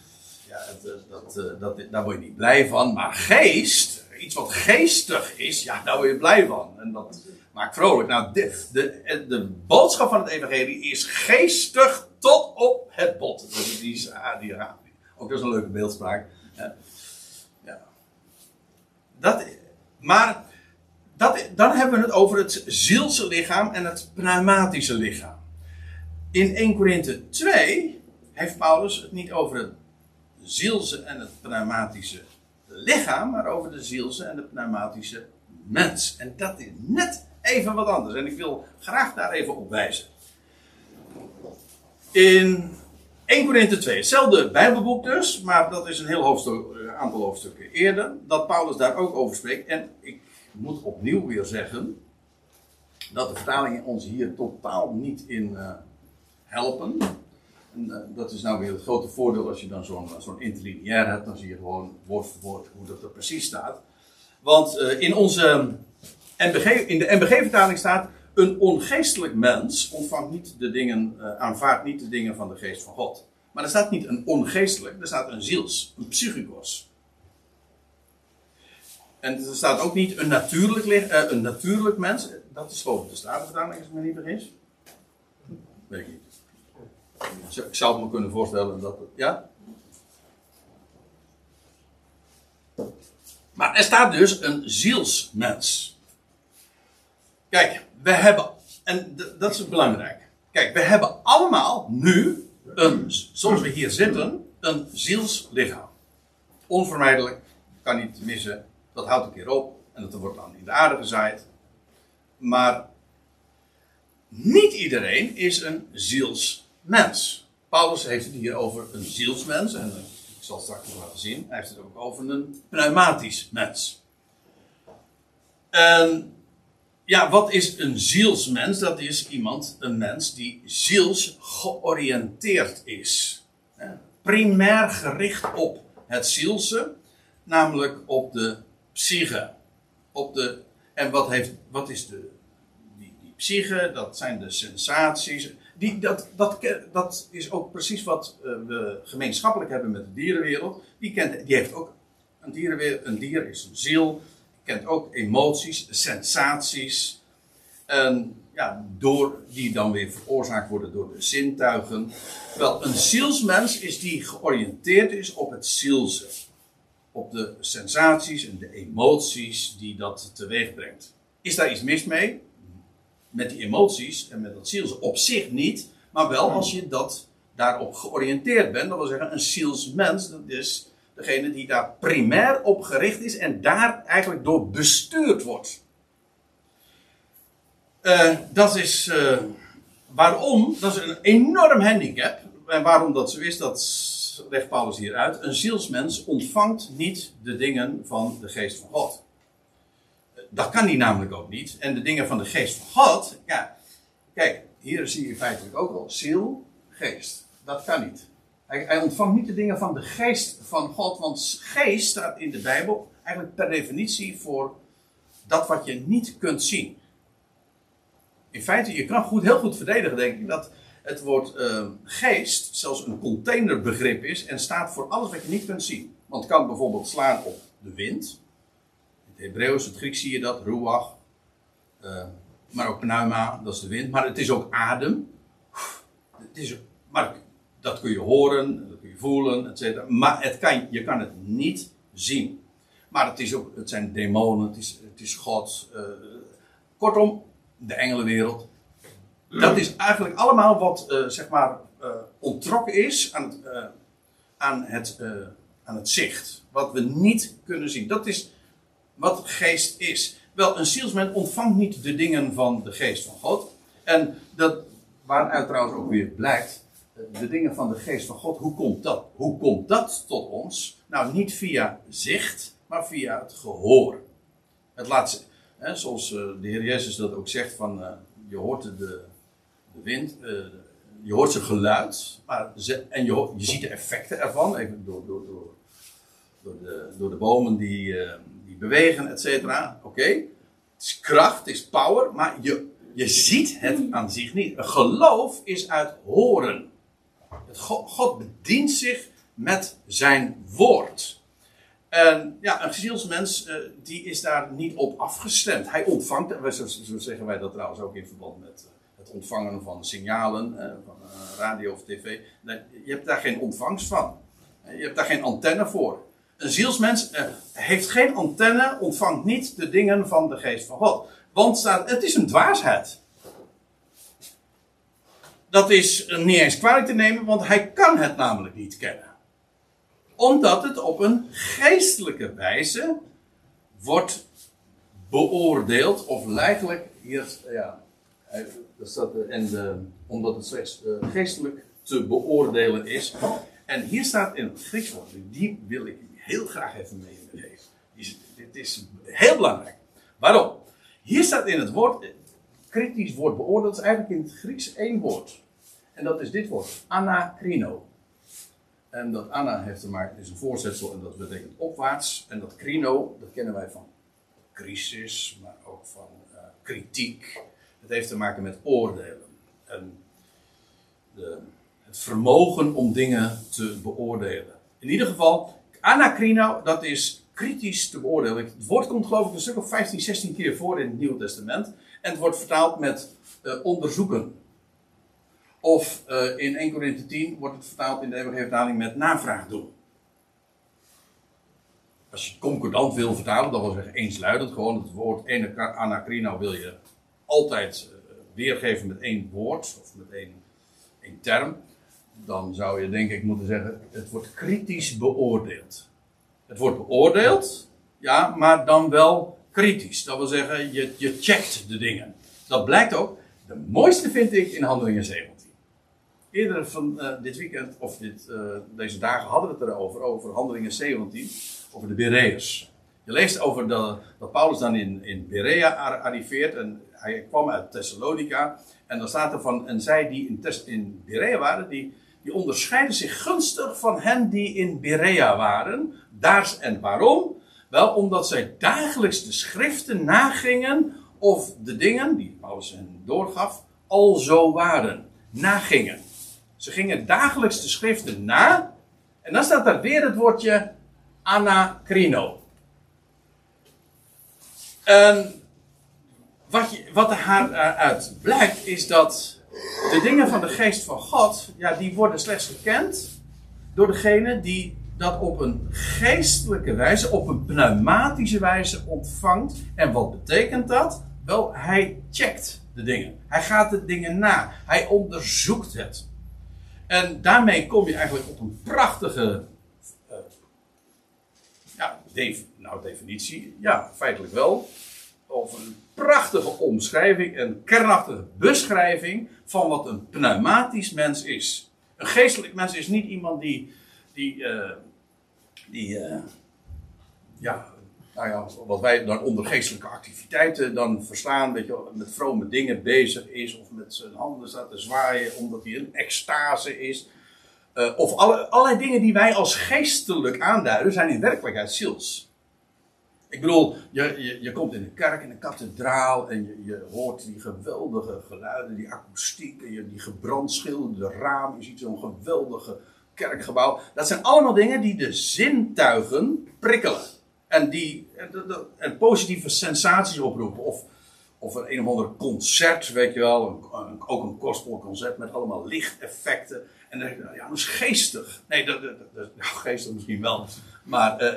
ja, eh, dat, eh, dat, daar word je niet blij van. Maar geest, iets wat geestig is, ja, daar word je blij van. En dat maakt vrolijk. Nou, de, de, de boodschap van het evangelie is geestig tot op het bot. Dat is die, ah, die, ook dat is een leuke beeldspraak. Ja. Ja. Dat, maar dat, dan hebben we het over het zielse lichaam en het pneumatische lichaam. In 1 Korinthe 2 heeft Paulus het niet over het zielse en het pneumatische lichaam, maar over de zielse en de pneumatische mens. En dat is net even wat anders. En ik wil graag daar even op wijzen. In 1 Korinthe 2, hetzelfde Bijbelboek dus, maar dat is een heel hoofdstuk, een aantal hoofdstukken eerder, dat Paulus daar ook over spreekt. En ik moet opnieuw weer zeggen dat de vertalingen ons hier totaal niet in eh, helpen. En, eh, dat is nou weer het grote voordeel als je dan zo'n zo'n interlineair hebt, dan zie je gewoon woord voor woord hoe dat er precies staat. Want eh, in onze In de NBG-vertaling staat: een ongeestelijk mens ontvangt niet de dingen, eh, aanvaardt niet de dingen van de geest van God. Maar er staat niet een ongeestelijk, er staat een ziels, een psychikos. En er staat ook niet een natuurlijk, eh, een natuurlijk mens. Dat is geloof ik de Statenvertaling, als ik me niet vergis. Weet ik niet. Ik zou het me kunnen voorstellen dat. Ja? Maar er staat dus een zielsmens. Kijk, we hebben, en dat is belangrijk. Kijk, we hebben allemaal nu, een, zoals we hier zitten, een zielslichaam. Onvermijdelijk, kan niet missen. Dat houdt een keer op en dat wordt dan in de aarde gezaaid. Maar niet iedereen is een zielsmens. Paulus heeft het hier over een zielsmens. En ik zal het straks nog laten zien. Hij heeft het ook over een pneumatisch mens. En ja, wat is een zielsmens? Dat is iemand, een mens die ziels georiënteerd is. Primair gericht op het zielse, namelijk op de psyche. Op de, en wat, heeft, wat is de, die, die psyche? Dat zijn de sensaties. Die, dat, dat, dat is ook precies wat eh, we gemeenschappelijk hebben met de dierenwereld. Die, kent, die heeft ook een, dierenwereld, een dier is een ziel, kent ook emoties, sensaties. En ja, door, die dan weer veroorzaakt worden door de zintuigen. Wel, een zielsmens is die georiënteerd is op het zielse. Op de sensaties en de emoties die dat teweeg brengt. Is daar iets mis mee? Met die emoties en met dat zielse op zich niet. Maar wel als je dat daarop georiënteerd bent. Dat wil zeggen, een zielsmens, dat is degene die daar primair op gericht is en daar eigenlijk door bestuurd wordt. Eh, dat is eh, waarom, dat is een enorm handicap. En waarom dat zo is, dat legt Paulus hier uit. Een zielsmens ontvangt niet de dingen van de geest van God. Dat kan hij namelijk ook niet. En de dingen van de geest van God, ja, kijk, hier zie je feitelijk ook al ziel, geest. Dat kan niet. Hij, hij ontvangt niet de dingen van de geest van God, want geest staat in de Bijbel eigenlijk per definitie voor dat wat je niet kunt zien. In feite, je kan goed, heel goed verdedigen, denk ik, dat het woord eh, geest zelfs een containerbegrip is en staat voor alles wat je niet kunt zien. Want het kan bijvoorbeeld slaan op de wind. In het Hebreeuws, het Grieks zie je dat, ruach. Eh, maar ook pneuma, dat is de wind. Maar het is ook adem. Het is, maar dat kun je horen, dat kun je voelen, etc. Maar het kan, je kan het niet zien. Maar het, is ook, het zijn demonen, het is, het is God. Uh, kortom, de engelenwereld. Dat is eigenlijk allemaal wat, uh, zeg maar, uh, ontrokken is aan het, aan, het, aan het zicht. Wat we niet kunnen zien. Dat is wat geest is. Wel, een zielsmens ontvangt niet de dingen van de geest van God. En dat, waaruit trouwens ook weer blijkt, de dingen van de geest van God, hoe komt dat? Hoe komt dat tot ons? Nou, niet via zicht, maar via het gehoor. Het laat, hè, zoals eh, de Heer Jezus dat ook zegt, van, uh, je hoort de, de wind, uh, je hoort zijn geluid, maar ze, en je, je ziet de effecten ervan, door, door, door, door, de, door de bomen die, die bewegen, et cetera. Oké, het is kracht, het is power, maar je, je ziet het aan zich niet. Geloof is uit horen. God bedient zich met zijn woord. En ja, een zielsmens uh, die is daar niet op afgestemd. Hij ontvangt, zo, zo zeggen wij dat trouwens ook in verband met uh, het ontvangen van signalen, van radio of tv. Je hebt daar geen ontvangst van. Je hebt daar geen antenne voor. Een zielsmens heeft geen antenne, ontvangt niet de dingen van de geest van God. Want het is een dwaasheid. Dat is niet eens kwalijk te nemen, want hij kan het namelijk niet kennen omdat het op een geestelijke wijze wordt beoordeeld, of eigenlijk, hier, ja, dat en de, omdat het slechts uh, geestelijk te beoordelen is. En hier staat in het Grieks woord, die wil ik heel graag even meegeven. Dit is heel belangrijk. Waarom? Hier staat in het woord, kritisch woord beoordeeld, is eigenlijk in het Grieks één woord. En dat is dit woord, anakrino. En dat Anna heeft er maar, is een voorzetsel en dat betekent opwaarts. En dat crino, dat kennen wij van crisis, maar ook van uh, kritiek. Het heeft te maken met oordelen. En de, het vermogen om dingen te beoordelen. In ieder geval, anacrino, dat is kritisch te beoordelen. Het woord komt geloof ik een stuk of 15, 16 keer voor in het Nieuwe Testament. En het wordt vertaald met uh, onderzoeken. Of uh, in 1 Corinthië 10 wordt het vertaald in de eeuwige vertaling met navraag doen. Als je concordant wil vertalen, dat wil zeggen eensluidend, gewoon het woord anacrino wil je altijd uh, weergeven met één woord of met één, één term. Dan zou je denk ik moeten zeggen, het wordt kritisch beoordeeld. Het wordt beoordeeld, ja, maar dan wel kritisch. Dat wil zeggen, je, je checkt de dingen. Dat blijkt ook, de mooiste vind ik in Handelingen 7 eerder van uh, dit weekend, of dit, uh, deze dagen hadden we het erover, over handelingen 17, over de Bereërs. Je leest over dat Paulus dan in, in Berea arriveert en hij kwam uit Thessalonica. En dan staat er van, en zij die in, in Berea waren, die, die onderscheiden zich gunstig van hen die in Berea waren. Daar, en waarom? Wel, omdat zij dagelijks de schriften nagingen of de dingen die Paulus hen doorgaf, al zo waren. Nagingen. Ze gingen dagelijks de schriften na. En dan staat daar weer het woordje anacrino. En wat, je, wat er uit blijkt is dat de dingen van de geest van God, ja, die worden slechts gekend door degene die dat op een geestelijke wijze, op een pneumatische wijze ontvangt. En wat betekent dat? Wel, hij checkt de dingen. Hij gaat de dingen na. Hij onderzoekt het. En daarmee kom je eigenlijk op een prachtige uh, ja, nou, definitie. Ja, feitelijk wel. Of een prachtige omschrijving, een kernachtige beschrijving van wat een pneumatisch mens is. Een geestelijk mens is niet iemand die, die, uh, die uh, ja, nou ja, wat wij dan onder geestelijke activiteiten dan verstaan, weet je, met vrome dingen bezig is, of met zijn handen staat te zwaaien omdat hij een extase is. Uh, of alle, allerlei dingen die wij als geestelijk aanduiden, zijn in werkelijkheid ziels. Ik bedoel, je, je, je komt in de kerk, in de kathedraal, en je, je hoort die geweldige geluiden, die akoestiek, en die gebrandschilderde raam, je ziet zo'n geweldige kerkgebouw. Dat zijn allemaal dingen die de zintuigen prikkelen. En die en positieve sensaties oproepen. Of, of een een of ander concert, weet je wel. Ook een gospelconcert met allemaal lichteffecten. En dan denk nou, ja, dat is geestig. Nee, dat, dat, dat- nou, geestig misschien wel. Maar eh,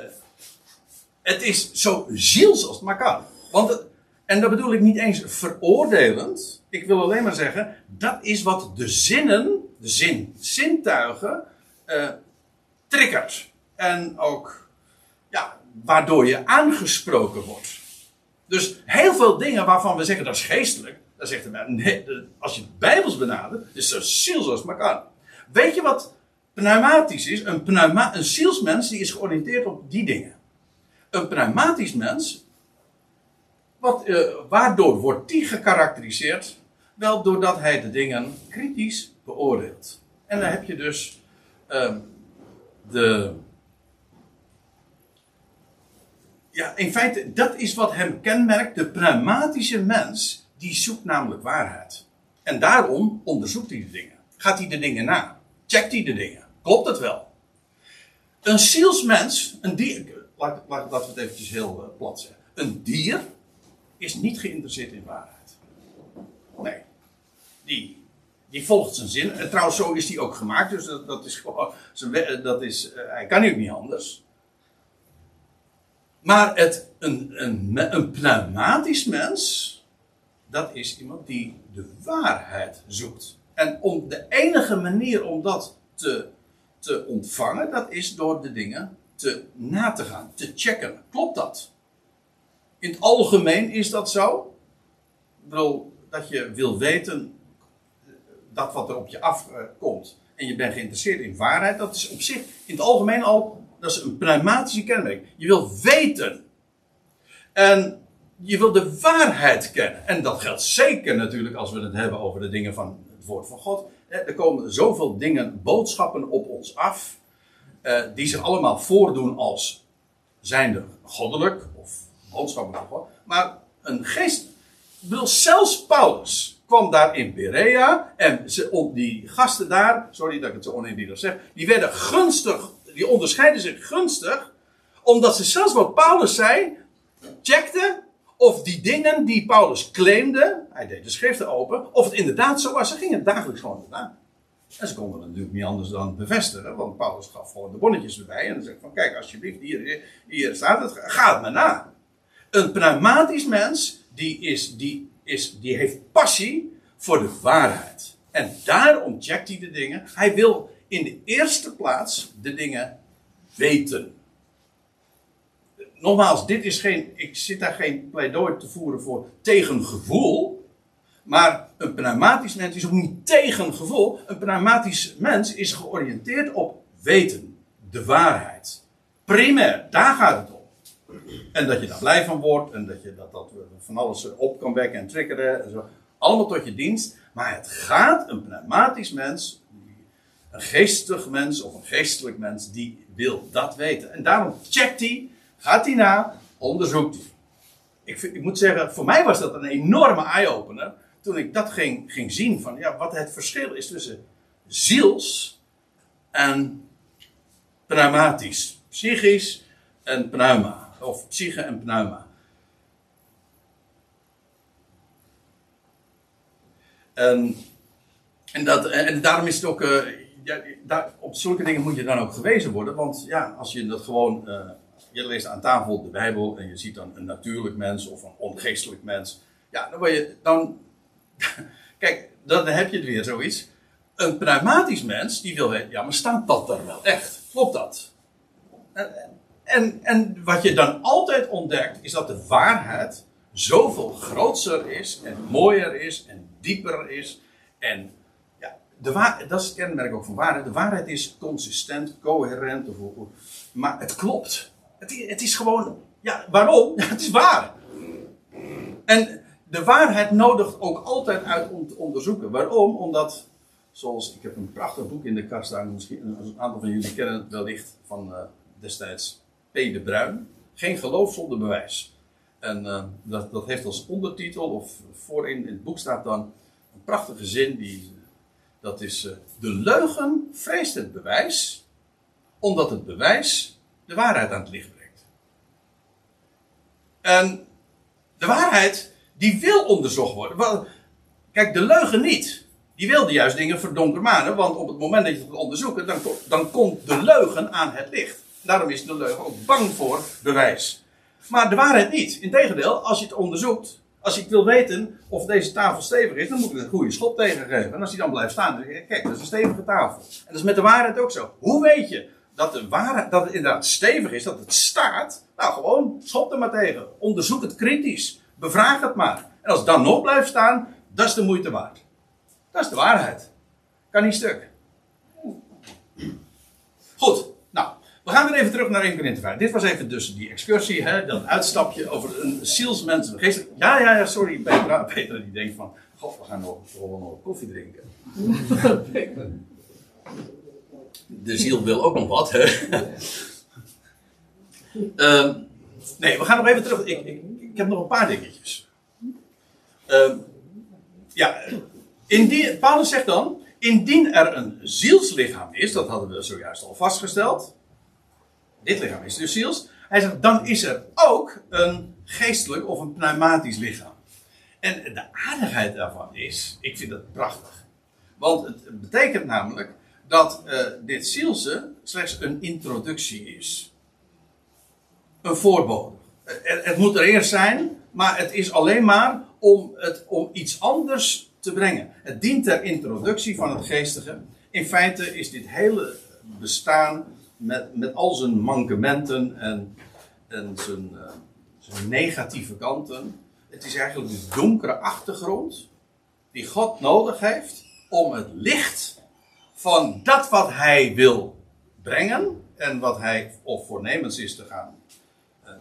het is zo ziels als het maar kan. Want, het- en dat bedoel ik niet eens veroordelend. Ik wil alleen maar zeggen, dat is wat de zinnen, de zin, zintuigen, eh triggert. En ook, ja, waardoor je aangesproken wordt. Dus heel veel dingen waarvan we zeggen dat is geestelijk. Dan zegt de mens, nee, als je het bijbels benadert, is zo ziels als het maar kan. Weet je wat pneumatisch is? Een, pneuma, een zielsmens die is georiënteerd op die dingen. Een pneumatisch mens, wat, eh, waardoor wordt die gekarakteriseerd? Wel doordat hij de dingen kritisch beoordeelt. En dan heb je dus ehm, de. Ja, in feite, dat is wat hem kenmerkt. De pneumatische mens, die zoekt namelijk waarheid. En daarom onderzoekt hij de dingen. Gaat hij de dingen na? Checkt hij de dingen? Klopt het wel? Een zielsmens, een dier, laten we het eventjes heel eh, plat zeggen. Een dier is niet geïnteresseerd in waarheid. Nee. Die, die volgt zijn zin. En trouwens, zo is hij ook gemaakt. Dus dat, dat is gewoon. we- Dat is, eh, hij kan ook niet anders. Maar het, een, een, een pneumatisch mens. Dat is iemand die de waarheid zoekt. En om de enige manier om dat te, te ontvangen, dat is door de dingen te na te gaan, te checken. Klopt dat? In het algemeen is dat zo. Ik bedoel, dat je wil weten dat wat er op je afkomt. en je bent geïnteresseerd in waarheid. Dat is op zich in het algemeen al, dat is een pneumatische kenmerk. Je wil weten. En je wil de waarheid kennen. En dat geldt zeker natuurlijk als we het hebben over de dingen van het woord van God. Er komen zoveel dingen, boodschappen op ons af. eh, die zich allemaal voordoen als zijnde goddelijk of boodschappen van God. Maar een geest. Bedoel, zelfs Paulus kwam daar in Berea. En ze, die gasten daar, sorry dat ik het zo oneerbiedig zeg, die werden gunstig, die onderscheiden zich gunstig. Omdat ze zelfs wat Paulus zei, checkten of die dingen die Paulus claimde, hij deed de schriften open, of het inderdaad zo was. Ze gingen dagelijks gewoon erna. En ze konden het natuurlijk niet anders dan bevestigen, want Paulus gaf gewoon de bonnetjes erbij. En zegt van, kijk, alsjeblieft, hier, hier staat het, ga het maar na. Een pneumatisch mens, die, is, die, is, die heeft passie voor de waarheid. En daarom checkt hij de dingen. Hij wil in de eerste plaats de dingen weten. Nogmaals, dit is geen, ik zit daar geen pleidooi te voeren voor tegen gevoel. Maar een pneumatisch mens is ook niet tegen gevoel. Een pneumatisch mens is georiënteerd op weten. De waarheid. Primair, daar gaat het om. En dat je daar blij van wordt. En dat je dat, dat van alles op kan wekken en triggeren. En zo. Allemaal tot je dienst. Maar het gaat een pneumatisch mens. Een geestig mens of een geestelijk mens. Die wil dat weten. En daarom checkt hij. Gaat hij na. Onderzoekt hij. Ik, ik moet zeggen, voor mij was dat een enorme eye-opener. Toen ik dat ging, ging zien van ja, wat het verschil is tussen ziels en pneumatisch. Psychisch en pneuma. Of psyche en pneuma. En, en, dat, en daarom is het ook. eh, ja, daar, op zulke dingen moet je dan ook gewezen worden. Want ja, als je dat gewoon. eh, je leest aan tafel de Bijbel en je ziet dan een natuurlijk mens of een ongeestelijk mens. Ja, dan word je. Dan, [LAUGHS] kijk, dan heb je weer zoiets. Een pneumatisch mens die wil weten, ja, maar staat dat er wel echt? Klopt dat? En, en, en wat je dan altijd ontdekt, is dat de waarheid zoveel groter is en mooier is en dieper is. En ja, de dat is het kenmerk ook van waarheid. De waarheid is consistent, coherent, maar het klopt. Het, het is gewoon, ja, waarom? [LAUGHS] Het is waar. En de waarheid nodigt ook altijd uit om te onderzoeken. Waarom? Omdat, zoals ik heb een prachtig boek in de kast staan, misschien een aantal van jullie kennen het wellicht van eh, destijds P. de Bruin. Geen geloof zonder bewijs. En eh, dat, dat heeft als ondertitel, of voorin in het boek staat dan een prachtige zin, die, dat is: eh, De leugen vreest het bewijs, omdat het bewijs de waarheid aan het licht brengt. En de waarheid, Die wil onderzocht worden. Kijk, de leugen niet. Die wilde juist dingen verdonkermanen, want op het moment dat je het onderzoekt, dan, dan komt de leugen aan het licht. Daarom is de leugen ook bang voor bewijs. Maar de waarheid niet. Integendeel, als je het onderzoekt, als ik wil weten of deze tafel stevig is, dan moet ik een goede schop tegengeven. En als die dan blijft staan, dan denk ik, kijk, dat is een stevige tafel. En dat is met de waarheid ook zo. Hoe weet je dat, de waarheid, dat het inderdaad stevig is, dat het staat? Nou, gewoon schop er maar tegen. Onderzoek het kritisch. Bevraag het maar. En als het dan nog blijft staan, dat is de moeite waard. Dat is de waarheid. Kan niet stuk. Goed. We gaan weer even terug naar 1 Corinthië 5. Dit was even dus die excursie, hè, dat uitstapje over een zielsmens. Ja, ja, ja, sorry, Petra. [LAUGHS] Petra die denkt van, god, we gaan nog, gewoon nog koffie drinken. [LAUGHS] De ziel wil ook nog wat, hè. uh, [LAUGHS] nee, we gaan nog even terug. Ik, ik, ik heb nog een paar dingetjes. Uh, ja, indien, Paulus zegt dan, indien er een zielslichaam is, dat hadden we zojuist al vastgesteld dit lichaam is dus ziels. Hij zegt, dan is er ook een geestelijk of een pneumatisch lichaam. En de aardigheid daarvan is, ik vind dat prachtig. Want het betekent namelijk dat uh, dit zielse slechts een introductie is. Een voorbode. Het, het, moet er eerst zijn, maar het is alleen maar om, het, om iets anders te brengen. Het dient ter introductie van het geestige. In feite is dit hele bestaan met, met al zijn mankementen en, en zijn, uh, zijn negatieve kanten. Het is eigenlijk de donkere achtergrond die God nodig heeft om het licht van dat wat hij wil brengen en wat hij of voornemens is te gaan uh,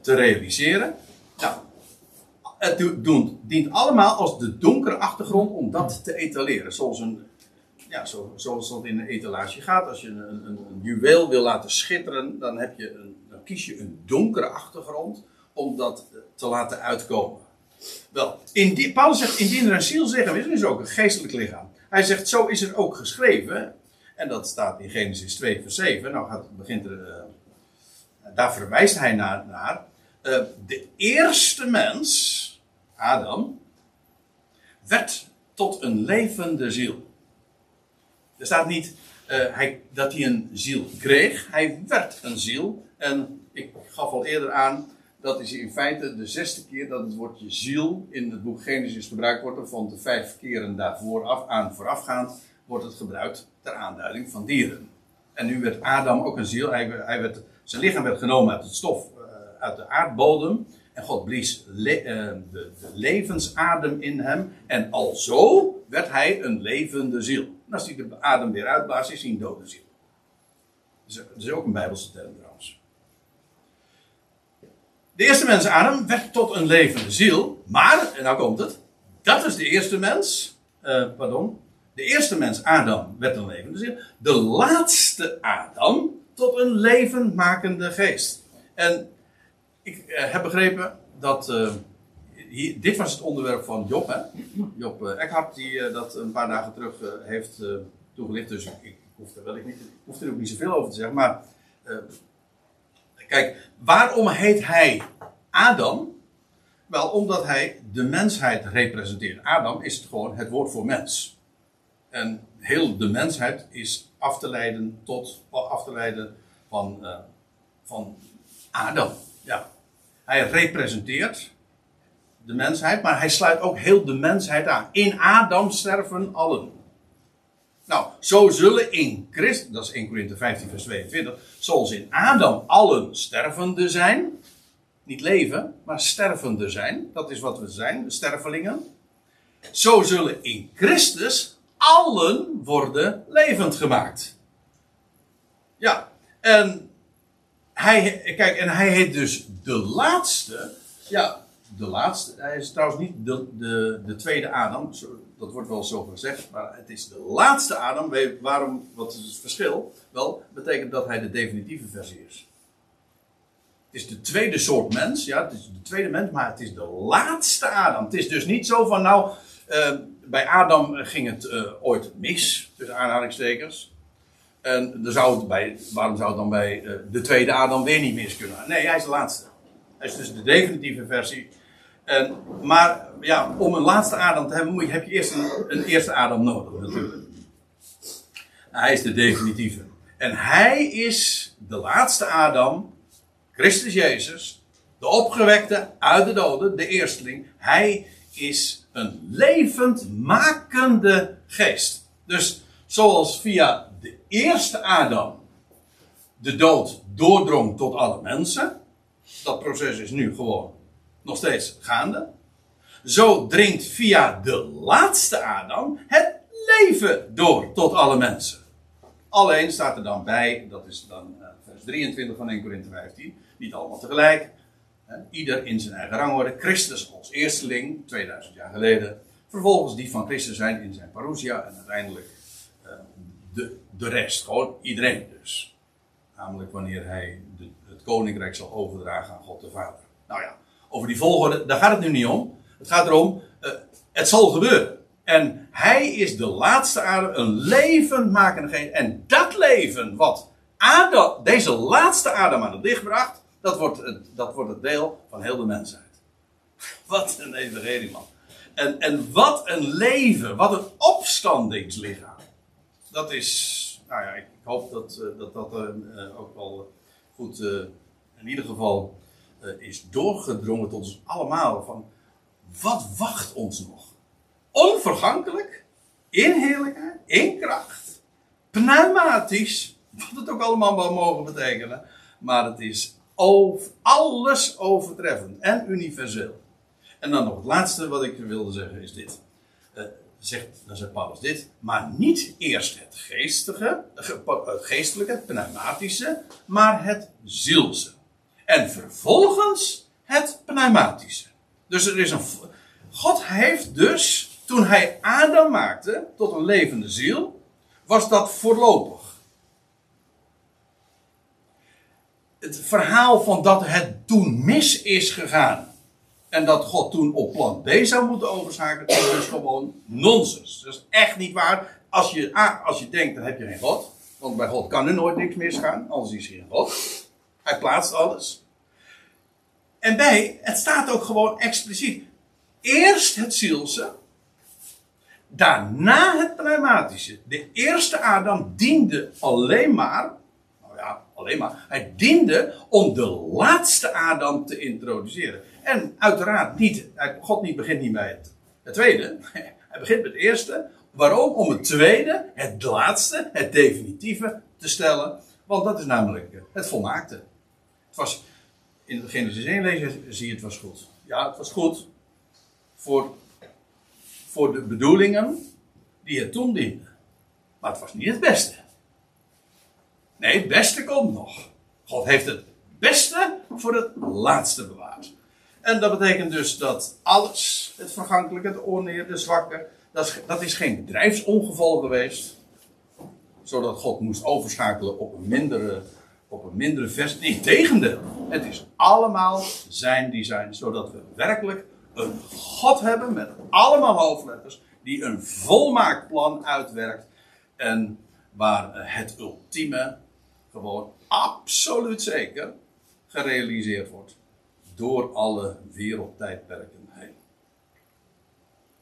te realiseren. Nou, het dient allemaal als de donkere achtergrond om dat te etaleren. Zoals een ja, zo, zoals dat in een etalage gaat. Als je een, een, een, juweel wil laten schitteren, dan, heb je een, dan kies je een donkere achtergrond om dat te laten uitkomen. Wel, in die, Paulus zegt, indien er een zielslichaam is, is er ook een geestelijk lichaam. Hij zegt, zo is er ook geschreven. En dat staat in Genesis 2 vers 7. Nou gaat, begint uh, daar verwijst hij naar. naar uh, de eerste mens, Adam, werd tot een levende ziel. Er staat niet uh, hij, dat hij een ziel kreeg. Hij werd een ziel. En ik gaf al eerder aan. Dat is in feite de zesde keer dat het woordje ziel in het boek Genesis gebruikt wordt. Van de vijf keren daarvoor af, aan voorafgaand wordt het gebruikt ter aanduiding van dieren. En nu werd Adam ook een ziel. Hij, werd, zijn lichaam werd genomen uit het stof, uh, uit de aardbodem. En God blies le, uh, de, de, levensadem in hem. En alzo werd hij een levende ziel. En als hij de adem weer uitblaast, is hij een dode ziel. Dat is ook een Bijbelse term trouwens. De eerste mens Adam werd tot een levende ziel. Maar, en nou komt het. Dat is de eerste mens. Uh, pardon. De eerste mens Adam werd een levende ziel. De laatste Adam tot een levendmakende geest. En ik uh, heb begrepen dat. Uh, dit was het onderwerp van Job, hè? Job uh, Eckhart, die dat een paar dagen terug heeft toegelicht. Dus ik, ik, hoef er wel, ik, niet, hoef er ook niet zoveel over te zeggen. Maar kijk, waarom heet hij Adam? Wel, omdat hij de mensheid representeert. Adam is gewoon het woord voor mens. En heel de mensheid is af te leiden tot, af te leiden van, van Adam. Ja. Hij representeert de mensheid, maar hij sluit ook heel de mensheid aan. In Adam sterven allen. Nou, zo zullen in Christus, dat is 1 Korinthe 15 vers 22, zoals in Adam allen stervende zijn, niet leven, maar stervende zijn, dat is wat we zijn, stervelingen. Zo zullen in Christus allen worden levend gemaakt. Ja, en hij, kijk, en hij heet dus de laatste. Ja, de laatste. Hij is trouwens niet de, de, de tweede Adam. Dat wordt wel zo gezegd. Maar het is de laatste Adam. Waarom, wat is het verschil? Wel, betekent dat hij de definitieve versie is. Het is de tweede soort mens. Ja, het is de tweede mens. Maar het is de laatste Adam. Het is dus niet zo van nou. Uh, bij Adam ging het uh, ooit mis. Tussen aanhalingstekens. En zou het bij, waarom zou het dan bij uh, de tweede Adam weer niet mis kunnen? Nee, hij is de laatste. Hij is dus de definitieve versie. En, maar ja, om een laatste Adam te hebben, heb je eerst een, een eerste Adam nodig, natuurlijk. Hij is de definitieve. En hij is de laatste Adam, Christus Jezus, de opgewekte uit de doden, de eersteling. Hij is een levend makende geest. Dus zoals via de eerste Adam de dood doordrong tot alle mensen. Dat proces is nu gewoon nog steeds gaande. Zo dringt via de laatste Adam het leven door tot alle mensen. Alleen staat er dan bij, dat is dan uh, vers 23 van 1 Corinthië 15, niet allemaal tegelijk. Ieder in zijn eigen rangorde. Christus als eersteling, 2000 jaar geleden. Vervolgens die van Christus zijn in zijn parousia. En uiteindelijk uh, de, de rest. Gewoon iedereen dus. Namelijk wanneer hij de, het koninkrijk zal overdragen aan God de Vader. Nou ja, over die volgorde, daar gaat het nu niet om. Het gaat erom, uh, het zal gebeuren. En hij is de laatste adem, een levendmakende geest. En dat leven wat Adam, deze laatste adem aan het licht bracht, dat wordt, het, dat wordt het deel van heel de mensheid. [LAUGHS] Wat een evangelie man. En, en wat een leven, wat een opstandingslichaam. Dat is, nou ja, ik hoop dat uh, dat, dat uh, ook wel goed, uh, in ieder geval, is doorgedrongen tot ons allemaal. Van, wat wacht ons nog? Onvergankelijk, in heerlijkheid, in kracht, pneumatisch, wat het ook allemaal wel mogen betekenen. Maar het is over, alles overtreffend en universeel. En dan nog het laatste wat ik wilde zeggen is dit. Uh, zegt, dan zegt Paulus dit. Maar niet eerst het geestige, het geestelijke, het pneumatische, maar het zielse. En vervolgens het pneumatische. Dus er is een. God heeft dus, toen hij Adam maakte tot een levende ziel, was dat voorlopig. Het verhaal van dat het toen mis is gegaan. En dat God toen op plan B zou moeten overschakelen, is dus gewoon nonsens. Dat is echt niet waar. Als je, als je denkt, dan heb je geen God. Want bij God kan er nooit niks misgaan, anders is hij geen God. Hij plaatst alles. En bij, het staat ook gewoon expliciet. Eerst het zielse, daarna het pneumatische. De eerste Adam diende alleen maar, nou ja, alleen maar, hij diende om de laatste Adam te introduceren. En uiteraard niet, God niet begint niet bij het, tweede, [LAUGHS] hij begint met het eerste. Waarom? Om het tweede, het laatste, het definitieve te stellen. Want dat is namelijk het volmaakte. Het was, in het Genesis 1 lezen zie je het was goed. Ja, het was goed voor, voor de bedoelingen die het toen diende. Maar het was niet het beste. Nee, het beste komt nog. God heeft het beste voor het laatste bewaard. En dat betekent dus dat alles, het vergankelijke, het oneer, de zwakke, dat is, dat is geen bedrijfsongeval geweest. Zodat God moest overschakelen op een mindere, op een mindere vers. Nee, tegendeel. Het is allemaal zijn design. Zodat we werkelijk een God hebben met allemaal hoofdletters. Die een volmaakt plan uitwerkt. En waar het ultieme gewoon absoluut zeker gerealiseerd wordt door alle wereldtijdperken